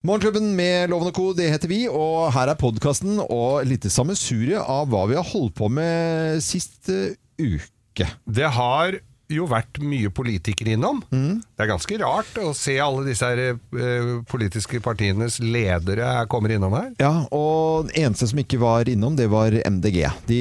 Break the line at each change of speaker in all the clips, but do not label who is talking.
Morgenklubben med Lovende Co, det heter vi, og her er podkasten og litt sammensurie av hva vi har holdt på med sist uh, uke.
Det har jo vært mye politikere innom. Det er ganske rart å se alle disse her, eh, politiske partienes ledere kommer innom her.
Ja, og eneste som ikke var innom, det var MDG. De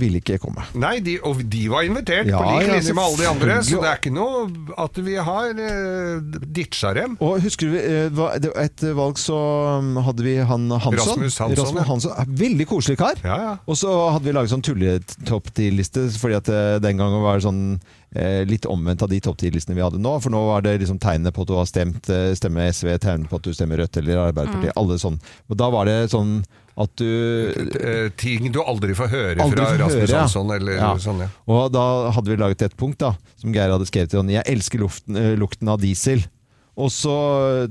ville ikke komme.
Nei, de, og de var invitert
Ja,
på lik
ja,
linje med alle de andre, så det er ikke noe at vi har eh, ditcha dem.
Og husker du, eh, et valg så um, hadde vi han Hansson.
Rasmus Hansson,
Rasmus. Hansson. ja. Veldig koselig kar.
Ja, ja.
Og så hadde vi laget sånn tulletopp 10-liste, fordi at eh, den gangen var det sånn eh, litt omvendt av de topp ti-listene vi hadde nå. For nå var det liksom tegnet på at du har stemt eh, stemme SV, tegnet på at du stemmer Rødt eller Arbeiderpartiet. Alle sånn. Og da var det sånn at du
Eh, ting du aldri får høre
Aldri
fra
får
Rasmus
høre, ja.
Hansson eller
Ja.
sånn. Ja.
Og da hadde vi laget et punkt da, som Geir hadde skrevet til. Jeg elsker luften, eh, lukten av diesel. Og så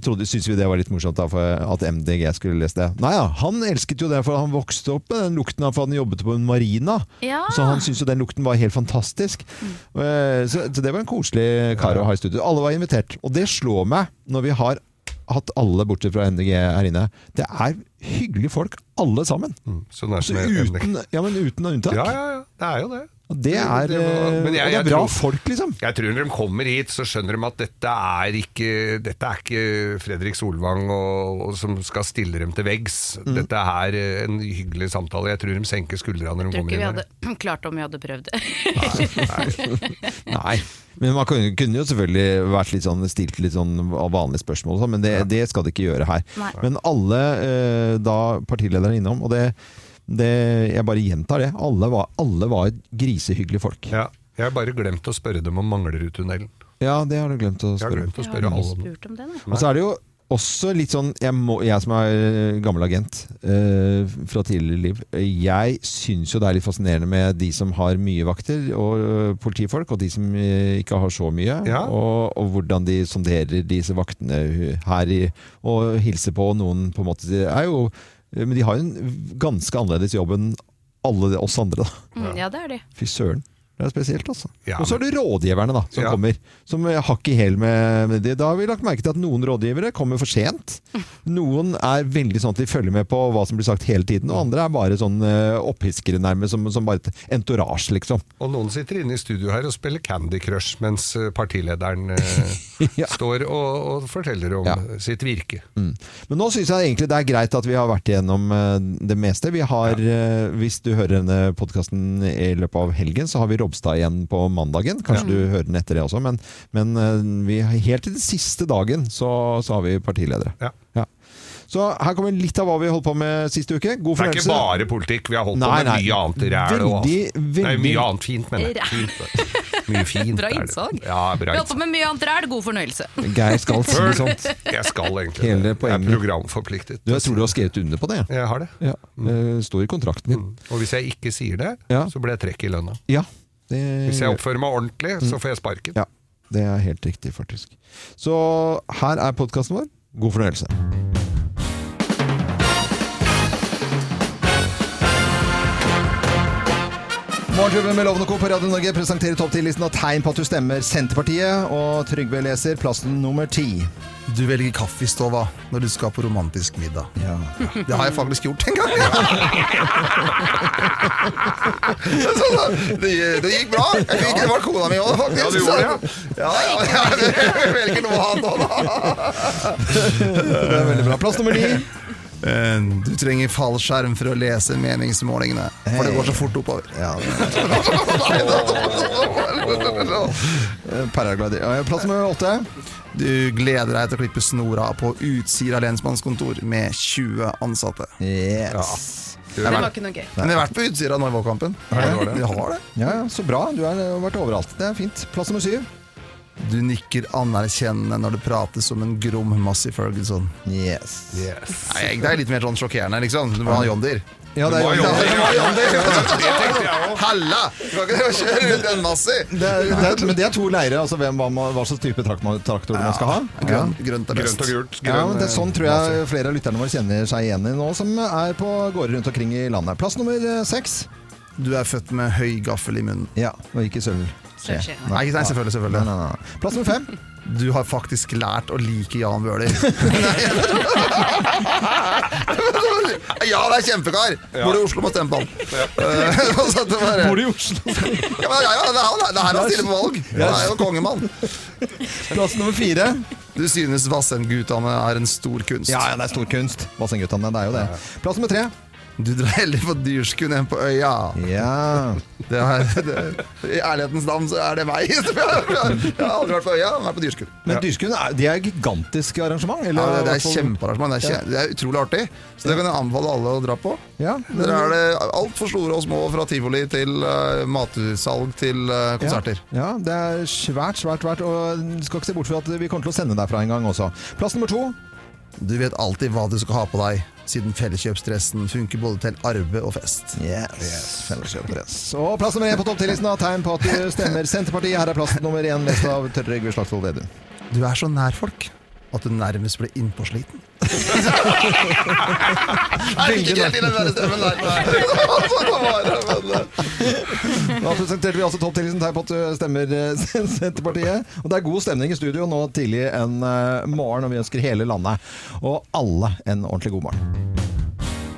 trodde, syntes vi det var litt morsomt da, for at MDG skulle lese det. Nei ja, han elsket jo det, for han vokste opp med den lukten for han jobbet på en marina.
Ja.
Så han syntes jo den lukten var helt fantastisk. Mm. Så, så det var en koselig kar å ha i studio. Alle var invitert. Og det slår meg når vi har hatt alle bortsett fra MDG her inne. Det er hyggelige folk, alle sammen.
Mm, Sånn er
Så
det
uten, ja, men uten unntak.
Ja, ja, ja. Det er jo det.
Og det er,
Det var-
eh,
jeg-
og det er bra
tror-
folk, liksom.
Jeg tror når de kommer hit, så skjønner de at dette er ikke, dette er ikke Fredrik Solvang og, og som skal stille dem til veggs.
Mm.
Dette er eh, en hyggelig samtale. Jeg tror de senker skuldrene når de
Tror ikke vi hadde klart om vi hadde prøvd det.
Nei. Men man kunne, kunne jo selvfølgelig vært litt sånn, stilt litt sånn vanlige spørsmål, sånn, men det, det skal de ikke gjøre her.
Nei.
Men alle eh, da partilederne innom, og det, det, jeg bare gjentar det, alle var, alle var grisehyggelige folk.
Ja. Jeg har bare glemt å spørre dem om Manglerudtunnelen.
Ja, det har du glemt å
Jeg har
spørre
glemt å spørre alle om det.
om det.
Og så er det jo også litt sånn Jeg, må, jeg som er eh, gammel agent eh, fra tidligere liv, jeg syns jo det er litt fascinerende med de som har mye vakter, og eh, politifolk, og de som eh, ikke har så mye.
Ja.
Og, og hvordan de sonderer disse vaktene her i, og hilser på noen på en måte. Det er jo, men de har jo en ganske annerledes jobb enn alle oss andre. Da.
Mm, ja, det er de.
Fy søren. Det er spesielt, altså.
Ja,
og så er det rådgiverne da, som
Ja.
kommer. Som hakk i hæl med, det. Da har vi lagt merke til at noen rådgivere kommer for sent. Noen er veldig sånn at de følger med på hva som blir sagt hele tiden, og andre er bare sånn uh, opphiskere nærmest, som, som bare et entourage, liksom.
Og noen sitter inne i studio her og spiller Candy Crush mens eh, partilederen eh,
Ja.
står og, og forteller om sitt virke.
Mm. Men nå syns jeg egentlig det er greit at vi har vært igjennom eh, det meste. Vi har, eh, Hvis du hører denne podkasten i løpet av helgen, så har vi Robstad igjen på mandagen. Kanskje du hører den etter det også, men, men eh, vi, helt til den siste dagen så, så har vi partiledere.
Ja.
Ja. Så her kommer litt av hva vi holdt på med sist uke. God fornøyelse.
Det er ikke bare politikk, vi har holdt
Nei,
på med
nei.
mye annet ræl.
Veldig,
alt. Nei, mye annet fint, mener jeg. Mye fint.
Bra innsag.
Ja,
Vi
har
holdt på med mye annet ræl. God fornøyelse.
Geir skal si sånt.
Jeg skal egentlig
Hele
det. Jeg er programforpliktet.
Du, jeg tror du har skrevet under på det.
Jeg har det.
Ja, det står i kontrakten din.
Og hvis jeg ikke sier det,
Ja.
så blir jeg trekk i lønna.
Ja, det,
Hvis jeg oppfører meg ordentlig, så får jeg sparken.
Ja, det er helt riktig, faktisk. Så her er podkasten vår. God fornøyelse. Morgenklubben med Lovende Co. på Radio Norge presenterer topp 10-listen av tegn på at du stemmer Senterpartiet. Og Trygve leser plassen nummer ti.
Du velger kaffe i stova når du skal på romantisk middag.
Ja.
Det har jeg faktisk gjort en gang. Så det, det gikk bra. Jeg fikk, det var kona mi òg, faktisk.
Ja, gjorde det,
ja. Ja, ja, jeg velger noe annet òg, da.
Det er veldig bra. Plass nummer ni.
Eh, Du trenger fallskjerm for å lese meningsmålingene, for det går så fort oppover.
Ja, Paraglider. Plass nummer åtte.
Du gleder deg til å klippe snora på Utsira lensmannskontor med 20 ansatte.
Yes.
Det var ikke noe gøy.
Men vi har vært på Utsira nå i valgkampen.
Ja, det?
Vi har det.
Ja, ja, så bra. Du har vært overalt. Det er fint. Plass nummer syv.
Du nikker anerkjennende når det prates om en grom Massey Ferguson.
Yes.
Nei, det er litt mer sånn sjokkerende, liksom. Du må ha John Deere.
Ja, det er,
John òg.
Halla! Du kan ikke kjøre rundt en Massey!
men det er to leirer. Altså hvem, hva, hva slags type traktor, traktor traktor man skal ha.
Grønt, grønt er best.
Grønt og gult.
Ja, men det er Sånn tror jeg flere av lytterne våre kjenner seg igjen i nå, som er på gårder rundt omkring i landet. Plass nummer eh, seks.
Du er født med høy gaffel i munnen.
Ja, og ikke sølv.
Sølvskje.
Nei, ikke nei, selvfølgelig. Selvfølgelig.
nei, nei. Plass nummer fem.
Du har faktisk lært å like Jan Bøhler. ja, det er kjempekar! Bor i Oslo, må stemme på han.
Bor du i Oslo?
Ja, men, ja, ja, det er han, det er her han stiller på valg. Han er jo kongemann.
Plass nummer fire.
Du synes Vassendgutane er en stor kunst.
Ja, ja, det er stor kunst. Vassendgutane, det er jo det. Plass nummer tre.
Du drar heller på dyrskuen enn på øya.
Ja.
Det er, det, I ærlighetens navn så er det meg. Jeg har aldri vært på øya, men er på dyrskuen.
Men Dyrskuen er, de er gigantiske arrangement? Eller,
det, det er kjempearrangement. Det, er det er utrolig artig. Så det kan jeg anbefale alle å dra på.
Ja,
Der er det alt for store og små, fra tivoli til uh, matutsalg til uh, konserter.
Ja, det er svært, svært, svært. Og skal ikke se bort fra at vi kommer til å sende derfra en gang også. Plass nummer to.
Du vet alltid hva du skal ha på deg, siden felleskjøpsdressen funker både til arve og fest.
Yes. yes Og plass nummer én på topptillitsen har tegn på at du stemmer Senterpartiet. Her er plass nummer én mest av Tørre Egve Slagsvold Vedum.
Du er så nær folk at du nærmest ble innpåsliten.
Veldig nær. Da presenterte vi altså topp 10-listen tegn på at du stemmer eh, Senterpartiet. Og det er god stemning i studio nå tidlig en eh, morgen, og vi ønsker hele landet og alle en ordentlig god morgen.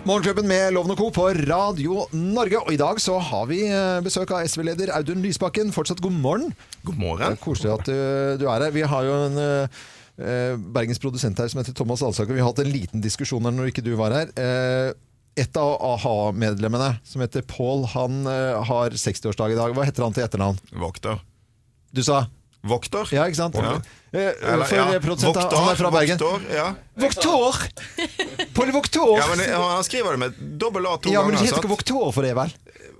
Morgenklubben med Loven og Co. på Radio Norge. Og i dag så har vi eh, besøk av SV-leder Audun Lysbakken. Fortsatt god morgen.
God morgen.
koselig at du, du er her. Vi har jo en Bergens produsent her som heter Thomas Alsaker. Vi har hatt en liten diskusjon her når ikke du var her. Eh, et av a-ha-medlemmene, som heter Paul, han eh, har 60-årsdag i dag. Hva heter han til etternavn?
Vokter.
Du sa
Vokter?
Ja, ikke sant?
Ja.
Eh,
Eller,
for
ja.
produsent, han er fra Bergen.
Vokter, ja.
Voktor! Pål Voktor!
ja, men han skriver det med dobbel A to
Ja, men du heter ikke Voktor for det, vel?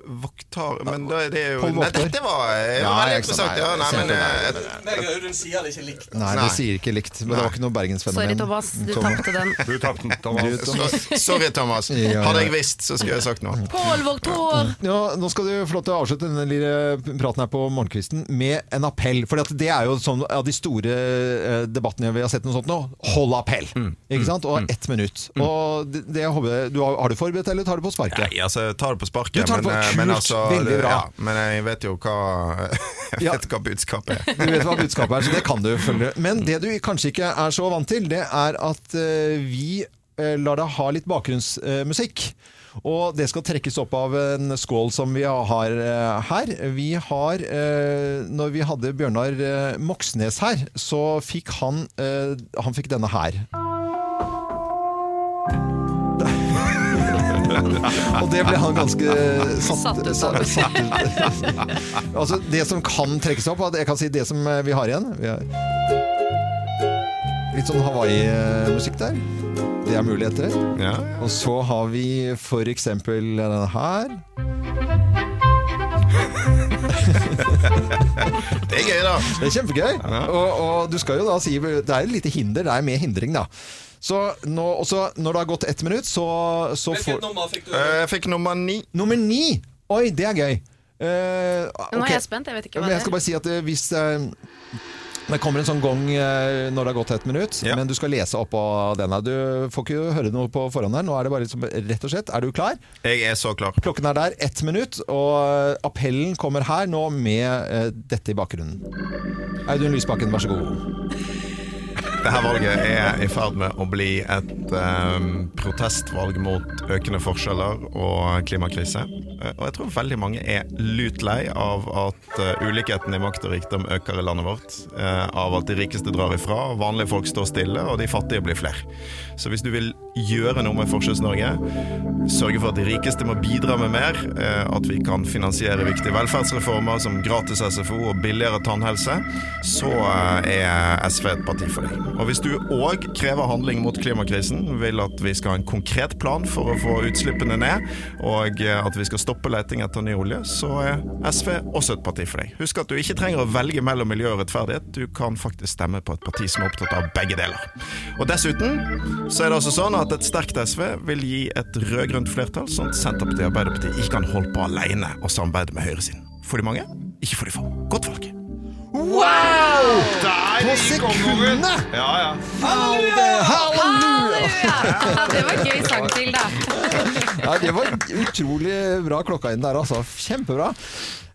Voktar Men da er det jo Nei, dette var, det
Ja,
veldig interessant. Ja, nei, men eh,
Meg og Audun sier det ikke likt.
Nei, det sier ikke likt. Men det var ikke noe bergensfenomen.
Sorry, Thomas. Du tapte den.
Du tapte den,
Du,
Thomas.
Sorry, Thomas. Hadde jeg visst, så skulle jeg sagt noe.
Pål Voktor!
Ja, nå skal du få lov til å avslutte denne lille praten her på morgenkvisten med en appell. For det er jo sånn av de store eh, debattene vi har sett noe sånt nå. Hold appell! Ikke sant? Og ett minutt. Og det, det håper jeg, du har, har du forberedt, eller tar du på sparket?
Nei, altså, Tar det på sparket.
Du det
men, eh,
kult,
men altså,
bra.
Ja, men jeg vet jo hva Jeg vet hva budskapet er.
Du vet hva budskapet er, så det kan du følge. Men det du kanskje ikke er så vant til, det er at eh, vi eh, lar deg ha litt bakgrunnsmusikk. Og det skal trekkes opp av en skål som vi har eh, her. Vi har eh, Når vi hadde Bjørnar eh, Moxnes her, så fikk han Han fikk denne her. Og det ble han ganske satt,
Satt av.
satt altså, det som kan trekkes opp, jeg kan si det som vi har igjen vi har Litt sånn Hawaii-musikk der. Det er muligheter.
Ja.
Og så har vi for eksempel denne her.
Det er gøy, da.
Det er kjempegøy. Og, og du skal jo da si Det er et lite hinder. Det er med hindring, da. Så nå, også, når det har gått ett minutt, så, så
Hvilket
får
nummer fikk du?
Eh, Jeg fikk nummer ni.
Nummer ni! Oi, det er gøy. Eh,
Nå er jeg spent. Jeg vet ikke hva
Men
er.
jeg skal bare si at eh, hvis eh, det kommer en sånn gong eh, når det har gått et minutt,
Ja.
men du skal lese opp av denne. Du får ikke høre noe på forhånd her. Nå er det bare liksom, rett og slett. Er du klar?
Jeg er så klar.
Klokken er der, ett minutt, og eh, appellen kommer her nå med eh, dette i bakgrunnen. Audun Lysbakken, vær så god.
Dette valget er i ferd med å bli et eh, protestvalg mot økende forskjeller og klimakrise. Eh, og jeg tror veldig mange er lut lei av at eh, ulikheten i makt og rikdom øker i landet vårt. eh, av at de rikeste drar ifra, vanlige folk står stille, og de fattige blir flere. Så hvis du vil gjøre noe med Forskjells-Norge, sørge for at de rikeste må bidra med mer, eh, at vi kan finansiere viktige velferdsreformer som gratis SFO og billigere tannhelse, så eh, er SV et parti for deg. Og hvis du òg krever handling mot klimakrisen, vil at vi skal ha en konkret plan for å få utslippene ned, og eh, at vi skal stoppe leting etter ny olje, så er SV også et parti for deg. Husk at du ikke trenger å velge mellom miljø og rettferdighet, du kan faktisk stemme på et parti som er opptatt av begge deler. Og dessuten så er det altså sånn at et sterkt SV vil gi et rød-grønt flertall, sånn at Senterpartiet og Arbeiderpartiet ikke kan holde på alene og samarbeide med høyresiden. For de mange, ikke for de få. Godt valg.
Wow!
Der
På sekundet!
Ja, ja.
Halleluja! Halleluja!
Ja, det var gøy sang til, da.
Ja, det var utrolig bra klokka inn der, altså. Kjempebra.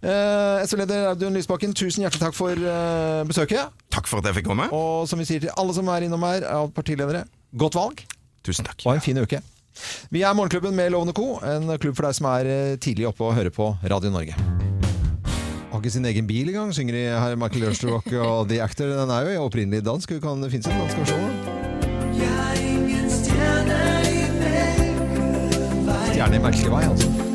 Eh, SV-leder Audun Lysbakken, tusen hjertelig takk for eh, besøket.
Takk for at jeg fikk komme.
Og som vi sier til alle som er innom her av partiledere, godt valg
Tusen takk.
og en fin uke. Vi er Morgenklubben med Lovende Co., en klubb for deg som er eh, tidlig oppe og hører på Radio Norge. Har ikke sin egen bil engang, synger de her Michael Jørstrock og The Actor. Den er jo opprinnelig dansk. Kan det finnes en dansk versjon? Stjerne i merkelig vei, altså.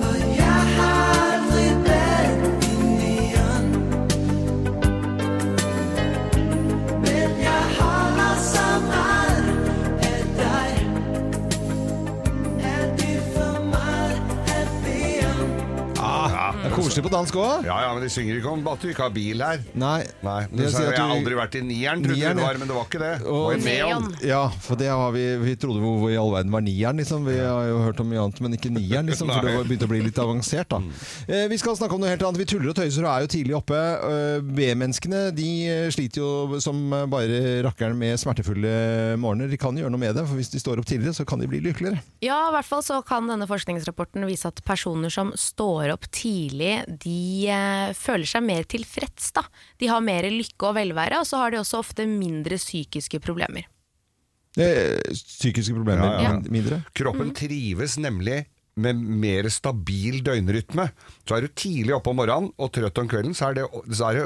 Koselig på dansk òg.
Ja, ja, men de synger ikke om at du ikke har bil her.
Nei.
Nei, men
sier
har jeg
du-
aldri vært i nieren, trodde
Nieren,
det var, men det var ikke det.
Og-
var en neon.
Ja, for det har vi Vi trodde hvor, hvor i all verden var nieren, liksom. Vi har jo hørt om mye annet, men ikke nieren, liksom. For det var begynte å bli litt avansert, da. Eh, vi skal snakke om noe helt annet. Vi tuller og tøyser og er jo tidlig oppe. Eh, B-menneskene de eh, sliter jo som bare rakkeren med smertefulle morgener. De kan gjøre noe med det, for hvis de står opp tidligere, så kan de bli lykkeligere.
Ja, i hvert fall så kan denne forskningsrapporten vise at personer som står opp tidlig, de eh, føler seg mer tilfreds. Da. De har mer lykke og velvære, og så har de også ofte mindre psykiske problemer.
Eh, psykiske problemer
Ja, ja.
mindre.
Kroppen trives nemlig med mer stabil døgnrytme. Så er du tidlig oppe om morgenen og trøtt om kvelden, så er det, så er det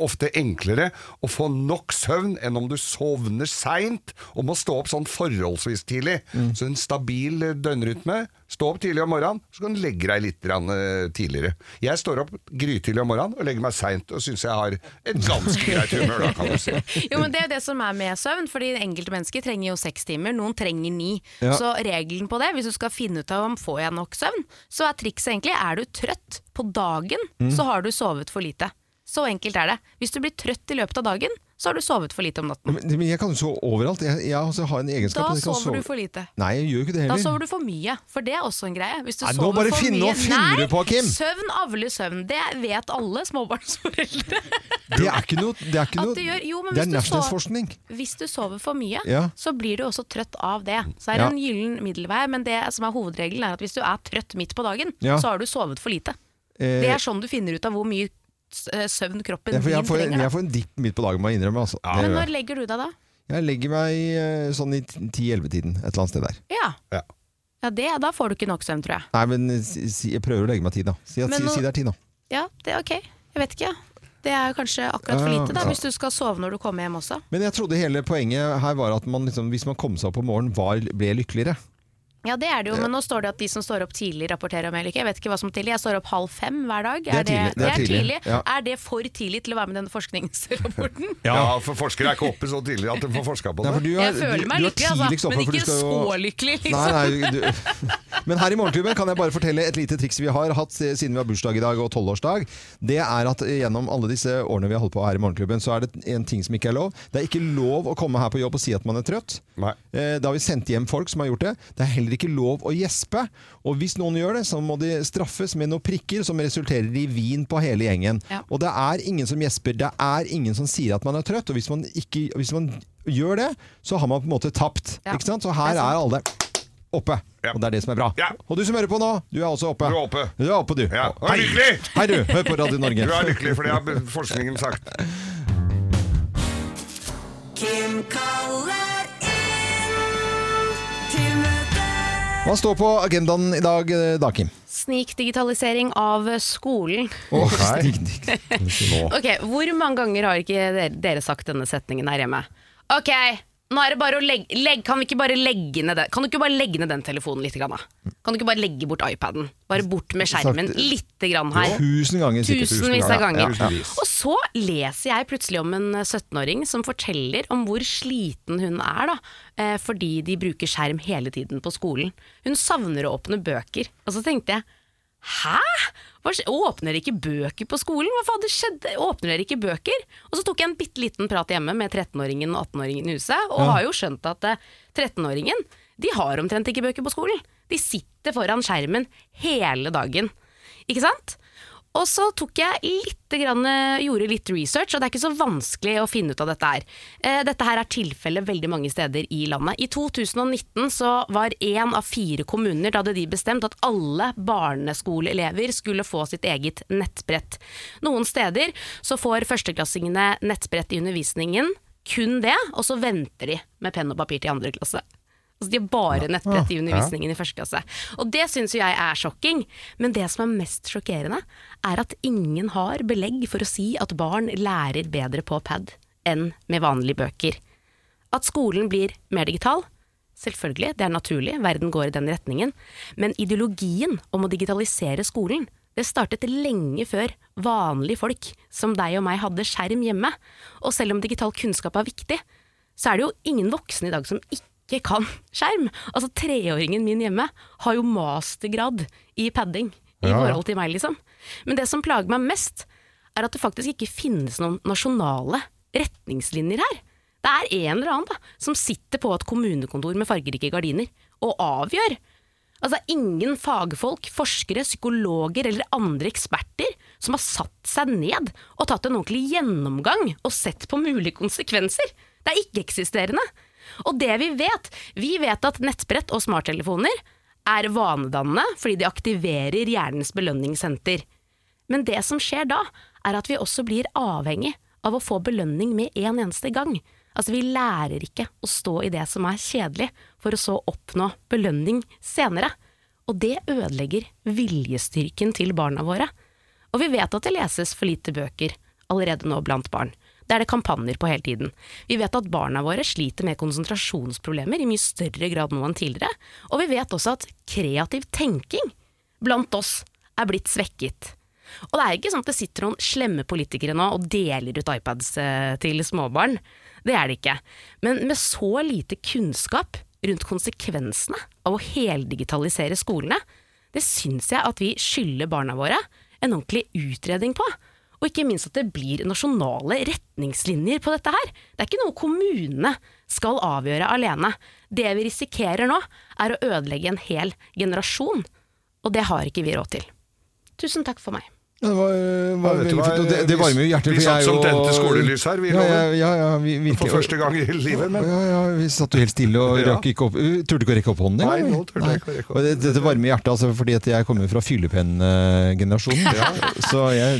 ofte, enklere å få nok søvn enn om du sovner seint og må stå opp sånn forholdsvis tidlig. Så en stabil eh, døgnrytme. Stå opp tidlig om morgenen, så kan du legge deg litt eh, tidligere. Jeg står opp grytidlig om morgenen og legger meg seint og syns jeg har et ganske greit humør da, kan du si.
Jo, men Det er det som er med søvn, fordi enkelte mennesker trenger jo seks timer, noen trenger ni.
Ja.
Så regelen på det, hvis du skal finne ut av om får jeg nok søvn, så er trikset egentlig er du trøtt på dagen, så har du sovet for lite. Så enkelt er det. Hvis du blir trøtt i løpet av dagen, så har du sovet for lite om natten.
Men men jeg kan jo sove overalt. Jeg, jeg altså har en egenskap
Da
jeg
sover
sove-
du for lite.
Nei, jeg gjør ikke det heller.
Da sover du for mye, for det er også en greie. Hvis du
Nei, nå
sover
bare
for
finner-
mye
nå finner du på, Kim.
Søvn avler søvn. Det vet alle småbarnsforeldre.
Det er ikke noe Det er, ikke noe,
gjør- jo,
det er
du. Hvis du sover for mye,
Ja.
så blir du også trøtt av det. Så er det
Ja.
en gyllen middelvei, men det som er hovedregelen er at hvis du er trøtt midt på dagen,
Ja.
så har du sovet for lite.
Eh,
Det er sånn du finner ut av hvor mye søvn kroppen
ja, får, jeg,
din
får,
trenger.
jeg får en dipp midt på dagen, må jeg innrømme. Altså. Ja.
Men når legger du deg da?
jeg legger meg eh, sånn i 10-11-tiden, et eller annet sted der.
Ja,
Ja.
ja det, da får du ikke nok søvn, tror jeg.
Nei, men si, si- jeg prøver å legge meg tid, da. Si, at, si,
nå-
si det er tid, da.
Ja, det er ok. Jeg vet ikke. Det er kanskje akkurat for lite da,
ja.
hvis du skal sove når du kommer hjem også.
Men jeg trodde hele poenget her var at man liksom, hvis man kom seg opp om morgenen, var, ble lykkeligere.
Ja, det er det jo, men nå står det at de som står opp tidlig rapporterer om mer lykke. Jeg vet ikke hva som er tidlig. Jeg står opp halv fem hver dag.
Det er tidlig,
Det, er tidlig.
ja.
Er det for tidlig til å være med i denne forskningsrapporten?
Ja. for forskere er ikke oppe så tidlig at de får forska på
Nei, for
det.
du er,
Jeg føler meg
du er
lykkelig, altså, men ikke
jo-
så lykkelig, liksom.
Nei, nei, du. Men her i Morgenklubben kan jeg bare fortelle et lite triks vi har hatt siden vi har bursdag i dag og tolvårsdag. Det er at gjennom alle disse årene vi har holdt på her i Morgenklubben, så er det en ting som ikke er lov. Det er ikke lov å komme her på jobb og si at man er trøtt.
Nei.
Eh, Da har vi sendt hjem folk som har gjort det. Det er heller ikke lov å gjespe. Og hvis noen gjør det, så må de straffes med noen prikker som resulterer i vin på hele gjengen.
Ja.
Og det er ingen som gjesper. Det er ingen som sier at man er trøtt. Og hvis man, ikke, hvis man gjør det, så har man på en måte tapt.
Ja,
Ikke sant? Så her
er
er alle oppe.
Ja.
Og det er det som er bra.
Ja.
Og du som hører på nå, du er også oppe.
Du er oppe.
Du er oppe, du.
Ja. Og
Hei.
lykkelig!
Hei, du. Hør på Radio Norge.
Du er lykkelig, for det har forskningen sagt.
Kim kaller
Hva står på agendaen i dag, eh, da, Kim?
Snikdigitalisering av skolen.
Okay.
Ok, Hvor mange ganger har ikke dere, dere sagt denne setningen her hjemme? Ok, nå er det bare å legge, legge, Kan vi ikke bare legge ned den Kan du ikke bare legge ned den telefonen litt? Grann, da? Kan du ikke bare legge bort iPaden? Bare bort med skjermen
litt
lite grann her.
Tusen ganger.
Tusenvis av ganger.
Ja, ja.
Og så leser jeg plutselig om en 17-åring som forteller om hvor sliten hun er da, eh, fordi de bruker skjerm hele tiden på skolen. Hun savner å åpne bøker. Og så tenkte jeg Hæ? Hva Åpner dere ikke bøker på skolen? Hva faen det skjedde? Åpner dere ikke bøker? Og så tok jeg en bitte liten prat hjemme med 13-åringen og 18-åringen i huset, og har jo skjønt at eh, 13-åringen de har omtrent ikke bøker på skolen. De sitter foran skjermen hele dagen. Ikke sant? Og så tok jeg litt, grann, gjorde litt research, og det er ikke så vanskelig å finne ut av dette her. Eh, Dette her er tilfellet veldig mange steder i landet. I 2019 så var én av fire kommuner, da hadde de bestemt at alle barneskoleelever skulle få sitt eget nettbrett. Noen steder så får førsteklassingene nettbrett i undervisningen, kun det, og så venter de med penn og papir til andre klasse. Altså De har bare nettbrett i undervisningen i første klasse. Og det syns jo jeg er sjokking, men det som er mest sjokkerende, er at ingen har belegg for å si at barn lærer bedre på pad enn med vanlige bøker. At skolen blir mer digital, selvfølgelig, det er naturlig, verden går i den retningen, men ideologien om å digitalisere skolen, det startet lenge før vanlige folk som deg og meg hadde skjerm hjemme. Og selv om digital kunnskap er viktig, så er det jo ingen voksne i dag som ikke kan skjerm. Altså Treåringen min hjemme har jo mastergrad i padding i
Ja,
forhold til meg, liksom. Men det som plager meg mest, er at det faktisk ikke finnes noen nasjonale retningslinjer her. Det er en eller annen da, som sitter på et kommunekontor med fargerike gardiner og avgjør. Altså, ingen fagfolk, forskere, psykologer eller andre eksperter som har satt seg ned og tatt en ordentlig gjennomgang og sett på mulige konsekvenser. Det er ikke-eksisterende. Og det vi vet, vi vet at nettbrett og smarttelefoner er vanedannende fordi de aktiverer hjernens belønningssenter. Men det som skjer da, er at vi også blir avhengig av å få belønning med en eneste gang. Altså, vi lærer ikke å stå i det som er kjedelig, for å så oppnå belønning senere. Og det ødelegger viljestyrken til barna våre. Og vi vet at det leses for lite bøker allerede nå blant barn. Det er det kampanjer på hele tiden. Vi vet at barna våre sliter med konsentrasjonsproblemer i mye større grad nå enn tidligere. Og vi vet også at kreativ tenking blant oss er blitt svekket. Og det er ikke sånn at det sitter noen slemme politikere nå og deler ut iPads eh, til småbarn. Det er det ikke. Men med så lite kunnskap rundt konsekvensene av å heldigitalisere skolene, det syns jeg at vi skylder barna våre en ordentlig utredning på. Og ikke minst at det blir nasjonale retningslinjer på dette her. Det er ikke noe kommunene skal avgjøre alene. Det vi risikerer nå, er å ødelegge en hel generasjon. Og det har ikke vi råd til. Tusen takk for meg.
Ja, det var, var
Ja,
veldig
hva,
fint, og det, det varmer jo hjertet.
vi satt som tente skolelys her, vi
ja, ja, ja, ja, vi, virkelig.
For første gang i livet. Men
Ja, ja, vi satt jo helt stille og
Ja.
rakk ikke opp uh, Turte ikke å rekke opp hånden
Nei,
engang,
nå
vi.
turte jeg ikke å rekke opp.
Det, Dette varmer hjertet, altså, fordi at jeg kommer fra fyllepenn-generasjonen.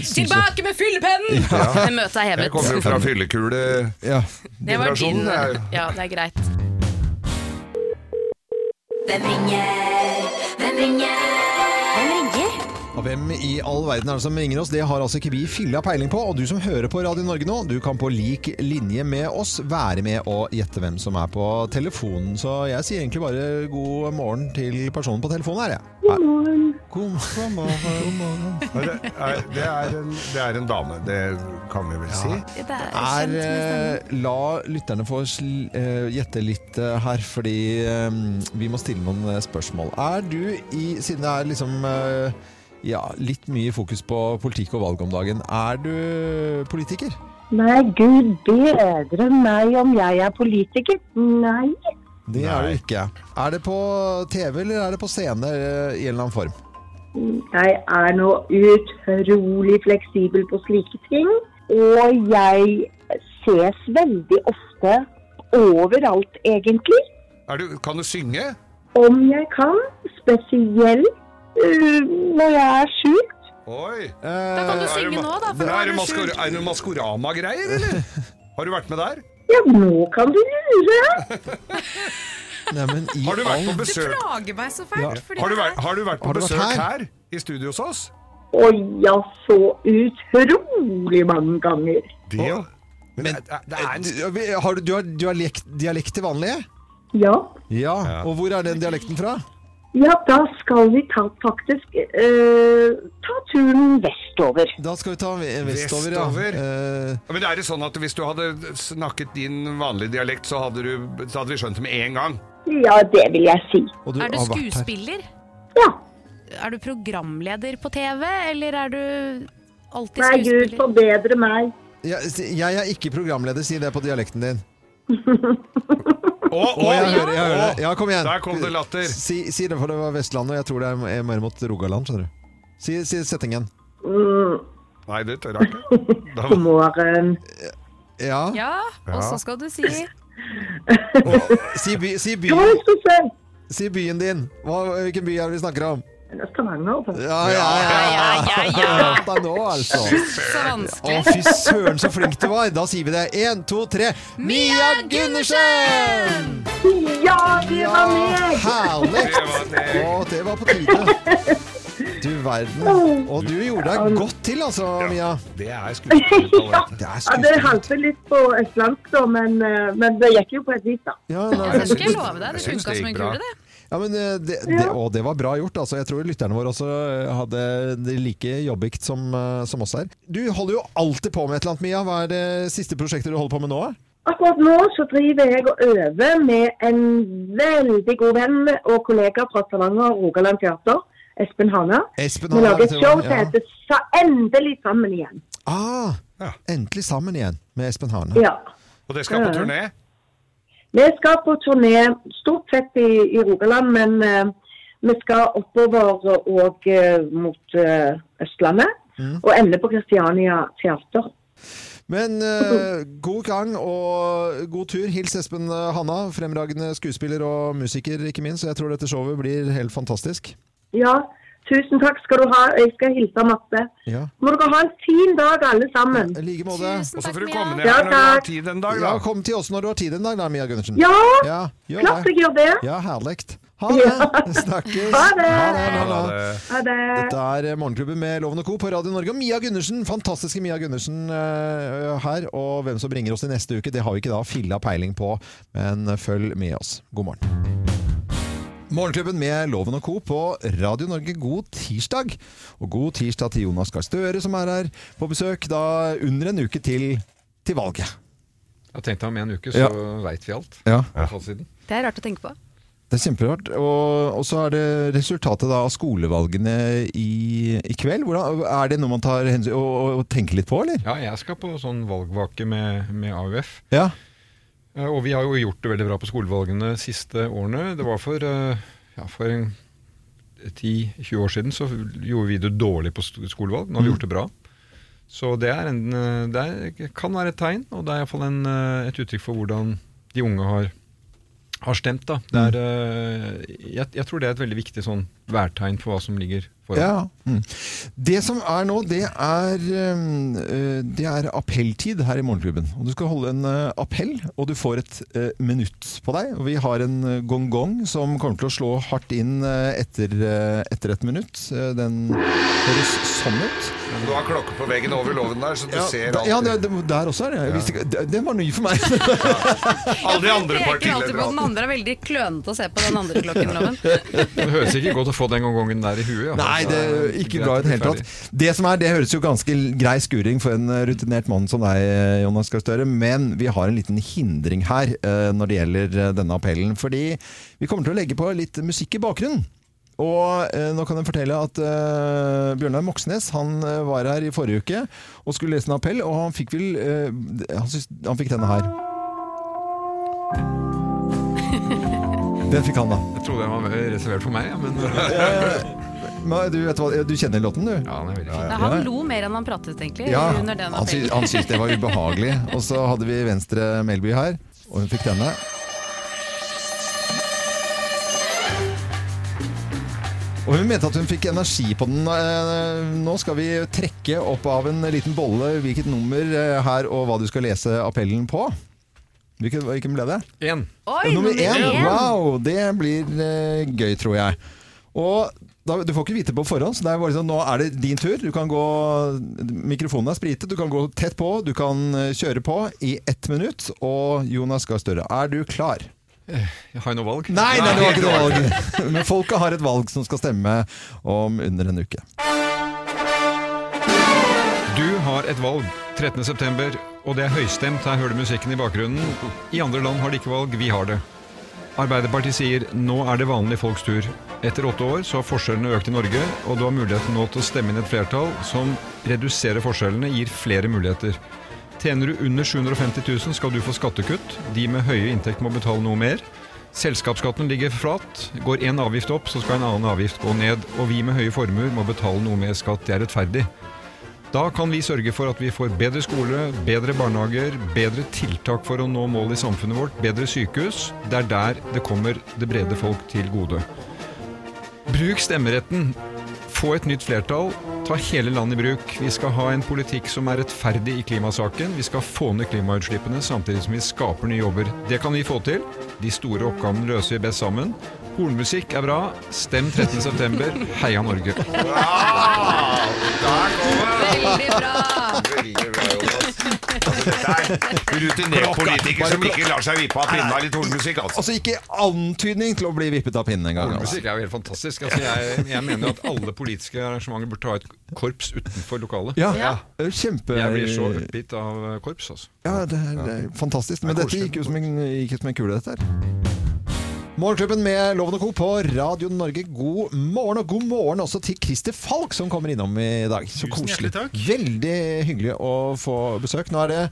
Tilbake med fyllepennen! Det møtet er
jeg kommer jo fra fyllekule...
ja.
Det var din.
generasjonen er-
Ja, det er greit.
Hvem ringer? Hvem ringer? Hvem
i all verden er det som ringer oss? Det har altså ikke vi fylla peiling på. Og du som hører på Radio Norge nå, du kan på lik linje med oss være med og gjette hvem som er på telefonen. Så jeg sier egentlig bare god morgen til personen på telefonen her, jeg. God morgen. God morgen. God morgen.
Det er, det, er en, det er en dame, det kan vi vel si.
Det er
er,
med stemmen.
eh, la lytterne få eh, gjette litt eh, her, fordi vi må stille noen spørsmål. Er du i, siden det er liksom ja, litt mye fokus på politikk og valg om dagen, er du politiker?
Nei, gud bedre meg om jeg er politiker. Nei.
Det
Nei.
er du ikke. Er det på TV eller er det på scene eh, i en eller annen form?
Jeg er nå utrolig fleksibel på slike ting. Og jeg ses veldig ofte overalt, egentlig.
Er du, kan du synge?
Om jeg kan. Spesielt når jeg er sjuk.
Oi!
Da kan du
Er det
synge nå, da. For
er,
nå er
det
du
maskor er det Maskorama-greier, eller? Har du vært med der?
Ja, nå kan du lure.
Neimen, i
Har du vært på besøk,
plager meg så fælt.
Ja.
har du vært, har du vært på
du vært
besøk
her?
her? i studio hos oss?
Å ja, så utrolig mange ganger.
Det,
ja.
men,
Men,
det, er- det en
Du, har du, du har, du dialekt til vanlig?
Ja.
Ja.
Ja.
Og hvor er den dialekten fra?
Ja, da skal vi ta faktisk øh, ta turen vestover.
Da skal vi ta ve- vestover, ja.
Vestover?
Eh,
Ja, Men er det sånn at hvis du hadde snakket din vanlige dialekt, så hadde, du, så hadde vi skjønt det med en gang?
Ja, det vil jeg si.
og du
Er du skuespiller?
Ja.
Er du programleder på TV, eller er du alltid
Nei, Gud forbedre meg.
Jeg, jeg er ikke programleder, si det på dialekten din.
Å, Å,
jeg hører, jeg hører det. Ja, kom igjen.
Der kom det latter.
Si, si det, for det var Vestlandet, og jeg tror det er er mer mot Rogaland, skjønner du. Si, si settingen.
Mm,
Nei, det tør jeg ikke.
God morgen.
Ja.
Ja, og så skal du si
Si, by, si, by,
si?
si byen din. Hva, hvilken by er det vi snakker om? Ja, ja, ja.
Ja, ja, ja.
Nå, altså.
Så
Å,
vanskelig.
fy søren, så flink du var. Da sier vi det. Én, to, tre. Mia Gundersen!
Ja, det var meg!
herlig.
Det var det.
Å, det var på tide. Du verden. Og du gjorde deg godt til, altså, Mia.
det er skuespillertalent.
Er
Ja, det halte litt på østlandsk, da, men, eh, men det gikk jo på et vis, da.
Ja,
skal jeg
nei,
love deg. Det funka som en kule, det.
Ja, men eh, det, det, og det var bra gjort. Altså. Jeg tror lytterne våre også eh, hadde det like jobbikt som, eh, som oss her. Du holder jo alltid på med et eller annet, Mia. Hva er det siste prosjektet du holder på med nå?
Akkurat nå så driver jeg og øver med en veldig god venn og kollega fra Stavanger Rogaland Teater, Espen Hana.
Espen
Vi lager et show som heter Sa- Endelig sammen igjen.
Ah,
Ja.
endelig sammen igjen med Espen Hana.
Ja.
Og det skal på turné.
Vi skal på turné stort sett i, i Rogaland, men uh, vi skal oppover og uh, mot uh, Østlandet. Og ende på Kristiania Teater.
Men god gang og god tur. Hils Espen Hanna, fremragende skuespiller og musiker, ikke minst. Jeg tror dette showet blir helt fantastisk.
Ja, tusen takk skal du ha. Jeg skal hilse Matte.
Ja,
Må dere ha en fin dag, alle sammen.
i like måte.
Og så får du komme ned
Ja,
når du har tid en dag, Da.
Ja, kom til oss når du har tid en dag, da, Mia Gundersen.
Ja,
Ja, gjør
klart jeg gjør det.
Ja, herlig. Ha det! Snakkes.
Ha det.
Ha det, ha
Ha
det.
det.
Ha det.
Dette er Morgenklubben med Loven og Co. på Radio Norge. Og Mia Gundersen, fantastiske Mia Gundersen uh, her. Og hvem som bringer oss i neste uke, det har vi ikke da filla peiling på. Men følg med oss. God morgen. Morgenklubben med Loven og Co. på Radio Norge. God tirsdag. Og god tirsdag til Jonas Gahr Støre, som er her på besøk. Da under en uke til, til valget.
Jeg tenkte om en uke, så
Ja.
veit vi alt.
Ja.
Det er rart å tenke på.
Det er kjemperart. Og, og så er det resultatet da av skolevalgene i, i kveld. Hvordan, er det noe man tar hensyn og, og tenker litt på, eller?
Ja, jeg skal på sånn valgvake med, med AUF.
Ja.
Eh, Og vi har jo gjort det veldig bra på skolevalgene de siste årene. Det var for, eh, ja, for 10-20 år siden så gjorde vi det dårlig på skolevalg. Nå har vi gjort det bra. Så det, er en, eh, det er, kan være et tegn, og det er iallfall et uttrykk for hvordan de unge har, har stemt. Da. Det er, eh, jeg, jeg tror det er et veldig viktig sånn værtegn for hva som ligger foran.
Ja. Mm. Det som er nå, det er, um, eh, det er appelltid her i Morgenklubben. Og du skal holde en eh, appell, og du får et eh, minutt på deg. Og vi har en gong-gong som kommer til å slå hardt inn etter, etter et minutt. Den høres sånn ut.
Du har klokke på veggen over låven der, så du ser
da-
alt.
ja det, det, der også er det. Jeg ikke- det. Det var ny for meg.
Alle de andre
Jeg peker alltid på den andre, er veldig klønete å se på den andre klokken. Loven.
Det høres ikke godt få den gangen der i huet. Ja.
Nei, det er ikke bra i det hele tatt. Det som er, det høres jo ganske grei skuring for en rutinert mann som deg, Jonas Gahr Støre, men vi har en liten hindring her eh, når det gjelder eh, denne appellen. Fordi vi kommer til å legge på litt musikk i bakgrunnen. Og eh, nå kan jeg fortelle at eh, Bjørnar Moxnes han eh, var her i forrige uke og skulle lese en appell, og han fikk vel eh, han, synes, han fikk denne her. Den fikk han, da.
Jeg trodde den var reservert for meg, ja, men
Men du, vet hva, du kjenner låten, du?
Ja, den er veldig fin.
Han lo mer enn han pratet, egentlig.
Ja,
under den
han, sy han syntes det var ubehagelig. Og så hadde vi Venstre Melby her, og hun fikk denne. Og hun mente at hun fikk energi på den. Eh, Nå skal vi trekke opp av en liten bolle hvilket nummer eh, her og hva du skal lese appellen på. Hvilken, hvilken ble det?
Én.
Oi,
nummer én!
én.
Wow, det blir uh, gøy, tror jeg. Og da, Du får ikke vite på forhånd, så det er bare sånn, nå er det din tur. Du kan gå, Mikrofonen er spritet, du kan gå tett på, du kan eh, kjøre på i ett minutt. Og Jonas Gahr Støre, er du klar?
Jeg har jo noe valg.
Nei, nei, du har ikke noe valg! Men folket har et valg som skal stemme om under en uke.
Du har et valg 13.9, og det er høystemt. Her hører du musikken i bakgrunnen. I andre land har de ikke valg, vi har det. Arbeiderpartiet sier nå er det vanlige folks tur. Etter åtte år så har forskjellene økt i Norge, og du har muligheten nå til å stemme inn et flertall som reduserer forskjellene, gir flere muligheter. Tjener du under 750 000 skal du få skattekutt. De med høye inntekt må betale noe mer. Selskapsskatten ligger flat. Går én avgift opp, så skal en annen avgift gå ned. Og vi med høye formuer må betale noe mer skatt. Det er rettferdig. Da kan vi sørge for at vi får bedre skole, bedre barnehager, bedre tiltak for å nå mål i samfunnet vårt, bedre sykehus. Det er der det kommer det brede folk til gode. Bruk stemmeretten. Få et nytt flertall. Ta hele landet i bruk. Vi skal ha en politikk som er rettferdig i klimasaken. Vi skal få ned klimautslippene samtidig som vi skaper nye jobber. Det kan vi få til. De store oppgavene løser vi best sammen. Hornmusikk er bra. Stem 13.9. Heia Norge.
Veldig bra!
Veldig bra, Jonas. Altså, er rutinert politiker som ikke lar seg vippe av pinnen av litt hornmusikk. Altså.
Altså ikke antydning til å bli vippet av pinnen engang. Altså.
Hornmusikk er jo helt fantastisk. Altså, jeg, jeg mener at alle politiske arrangementer burde ha et korps utenfor lokalet.
Ja,
Ja.
kjempe
Jeg blir så oppgitt av korps, altså.
Ja, det er, det er fantastisk. Men
Det er
dette gikk jo som en, gikk som en kule, dette her. Morgenklubben med Loven og Co. på Radio Norge. God morgen, og god morgen også til Christer Falk, som kommer innom i dag. Så koselig. Veldig hyggelig å få besøk. Nå er det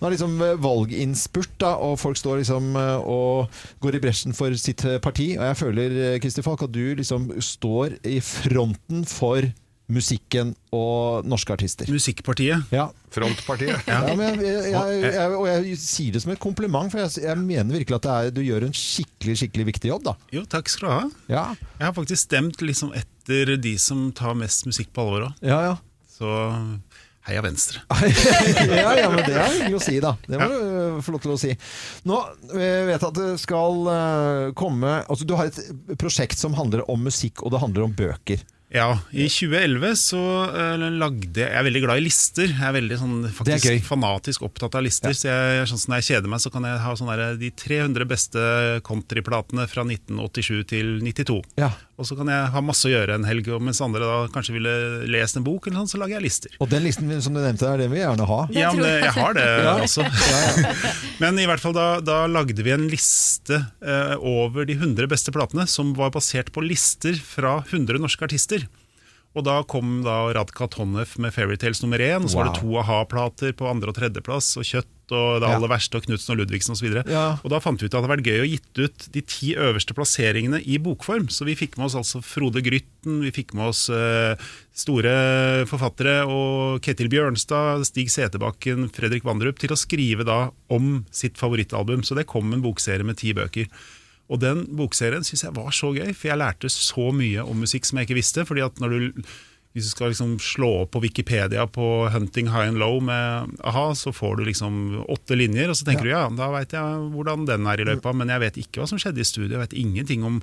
nå er det liksom valginnspurt, da, og folk står liksom eh, og går i bresjen for sitt eh, parti. Og jeg føler, eh, Christer Falk, at du liksom står i fronten for musikken og norske artister.
Musikkpartiet.
Ja,
Frontpartiet.
ja, men jeg, jeg, jeg, jeg, og jeg sier det som et kompliment, for jeg, jeg mener virkelig at det er, du gjør en skikkelig skikkelig viktig jobb. da.
Jo, takk skal du ha.
Ja,
Jeg har faktisk stemt liksom etter de som tar mest musikk på alvor òg.
ja. ja.
Så heia Venstre.
ja, ja men det er hyggelig å si, da. Det må du øh, få lov til å si. Nå jeg vet jeg at det skal øh, komme Altså, du har et prosjekt som handler om musikk, og det handler om bøker.
Ja, i 2011 så uh, lagde jeg Jeg er veldig glad i lister. Jeg er veldig sånn, faktisk,
er
fanatisk opptatt av lister. Så jeg, sånn, når jeg kjeder meg, så kan jeg ha sånn der, de 300 beste countryplatene fra 1987 til 92.
Ja.
Og så kan jeg ha masse å gjøre en helg, og mens andre da kanskje ville lest en bok, eller sånn, så lager jeg lister.
Og den listen som du nevnte, er den vi gjerne ha.
Ja, men det,
jeg.
har det
Ja.
også. Men i hvert fall da, da lagde vi en liste eh, over de 100 beste platene, som var basert på lister fra 100 norske artister. Og da kom da Radka Tonnef med Fairytales nummer én, og så var det to a-ha-plater på andre- og tredjeplass, og Kjøtt og Det aller verste og Knutsen og Ludvigsen osv.
Ja.
og da fant vi ut at det hadde vært gøy å gitt ut de ti øverste plasseringene i bokform. Så vi fikk med oss altså Frode Grytten, vi fikk med oss eh, store forfattere og Ketil Bjørnstad, Stig Seterbakken, Fredrik Vandrup til å skrive da om sitt favorittalbum. Så det kom en bokserie med ti bøker. Og den bokserien syns jeg var så gøy, for jeg lærte så mye om musikk som jeg ikke visste. fordi at når du hvis du skal liksom slå opp på Wikipedia på 'Hunting High and Low' med a-ha, så får du liksom åtte linjer, og så tenker du ja, da veit jeg hvordan den er i løypa, men jeg vet ikke hva som skjedde i studio. Jeg vet ingenting om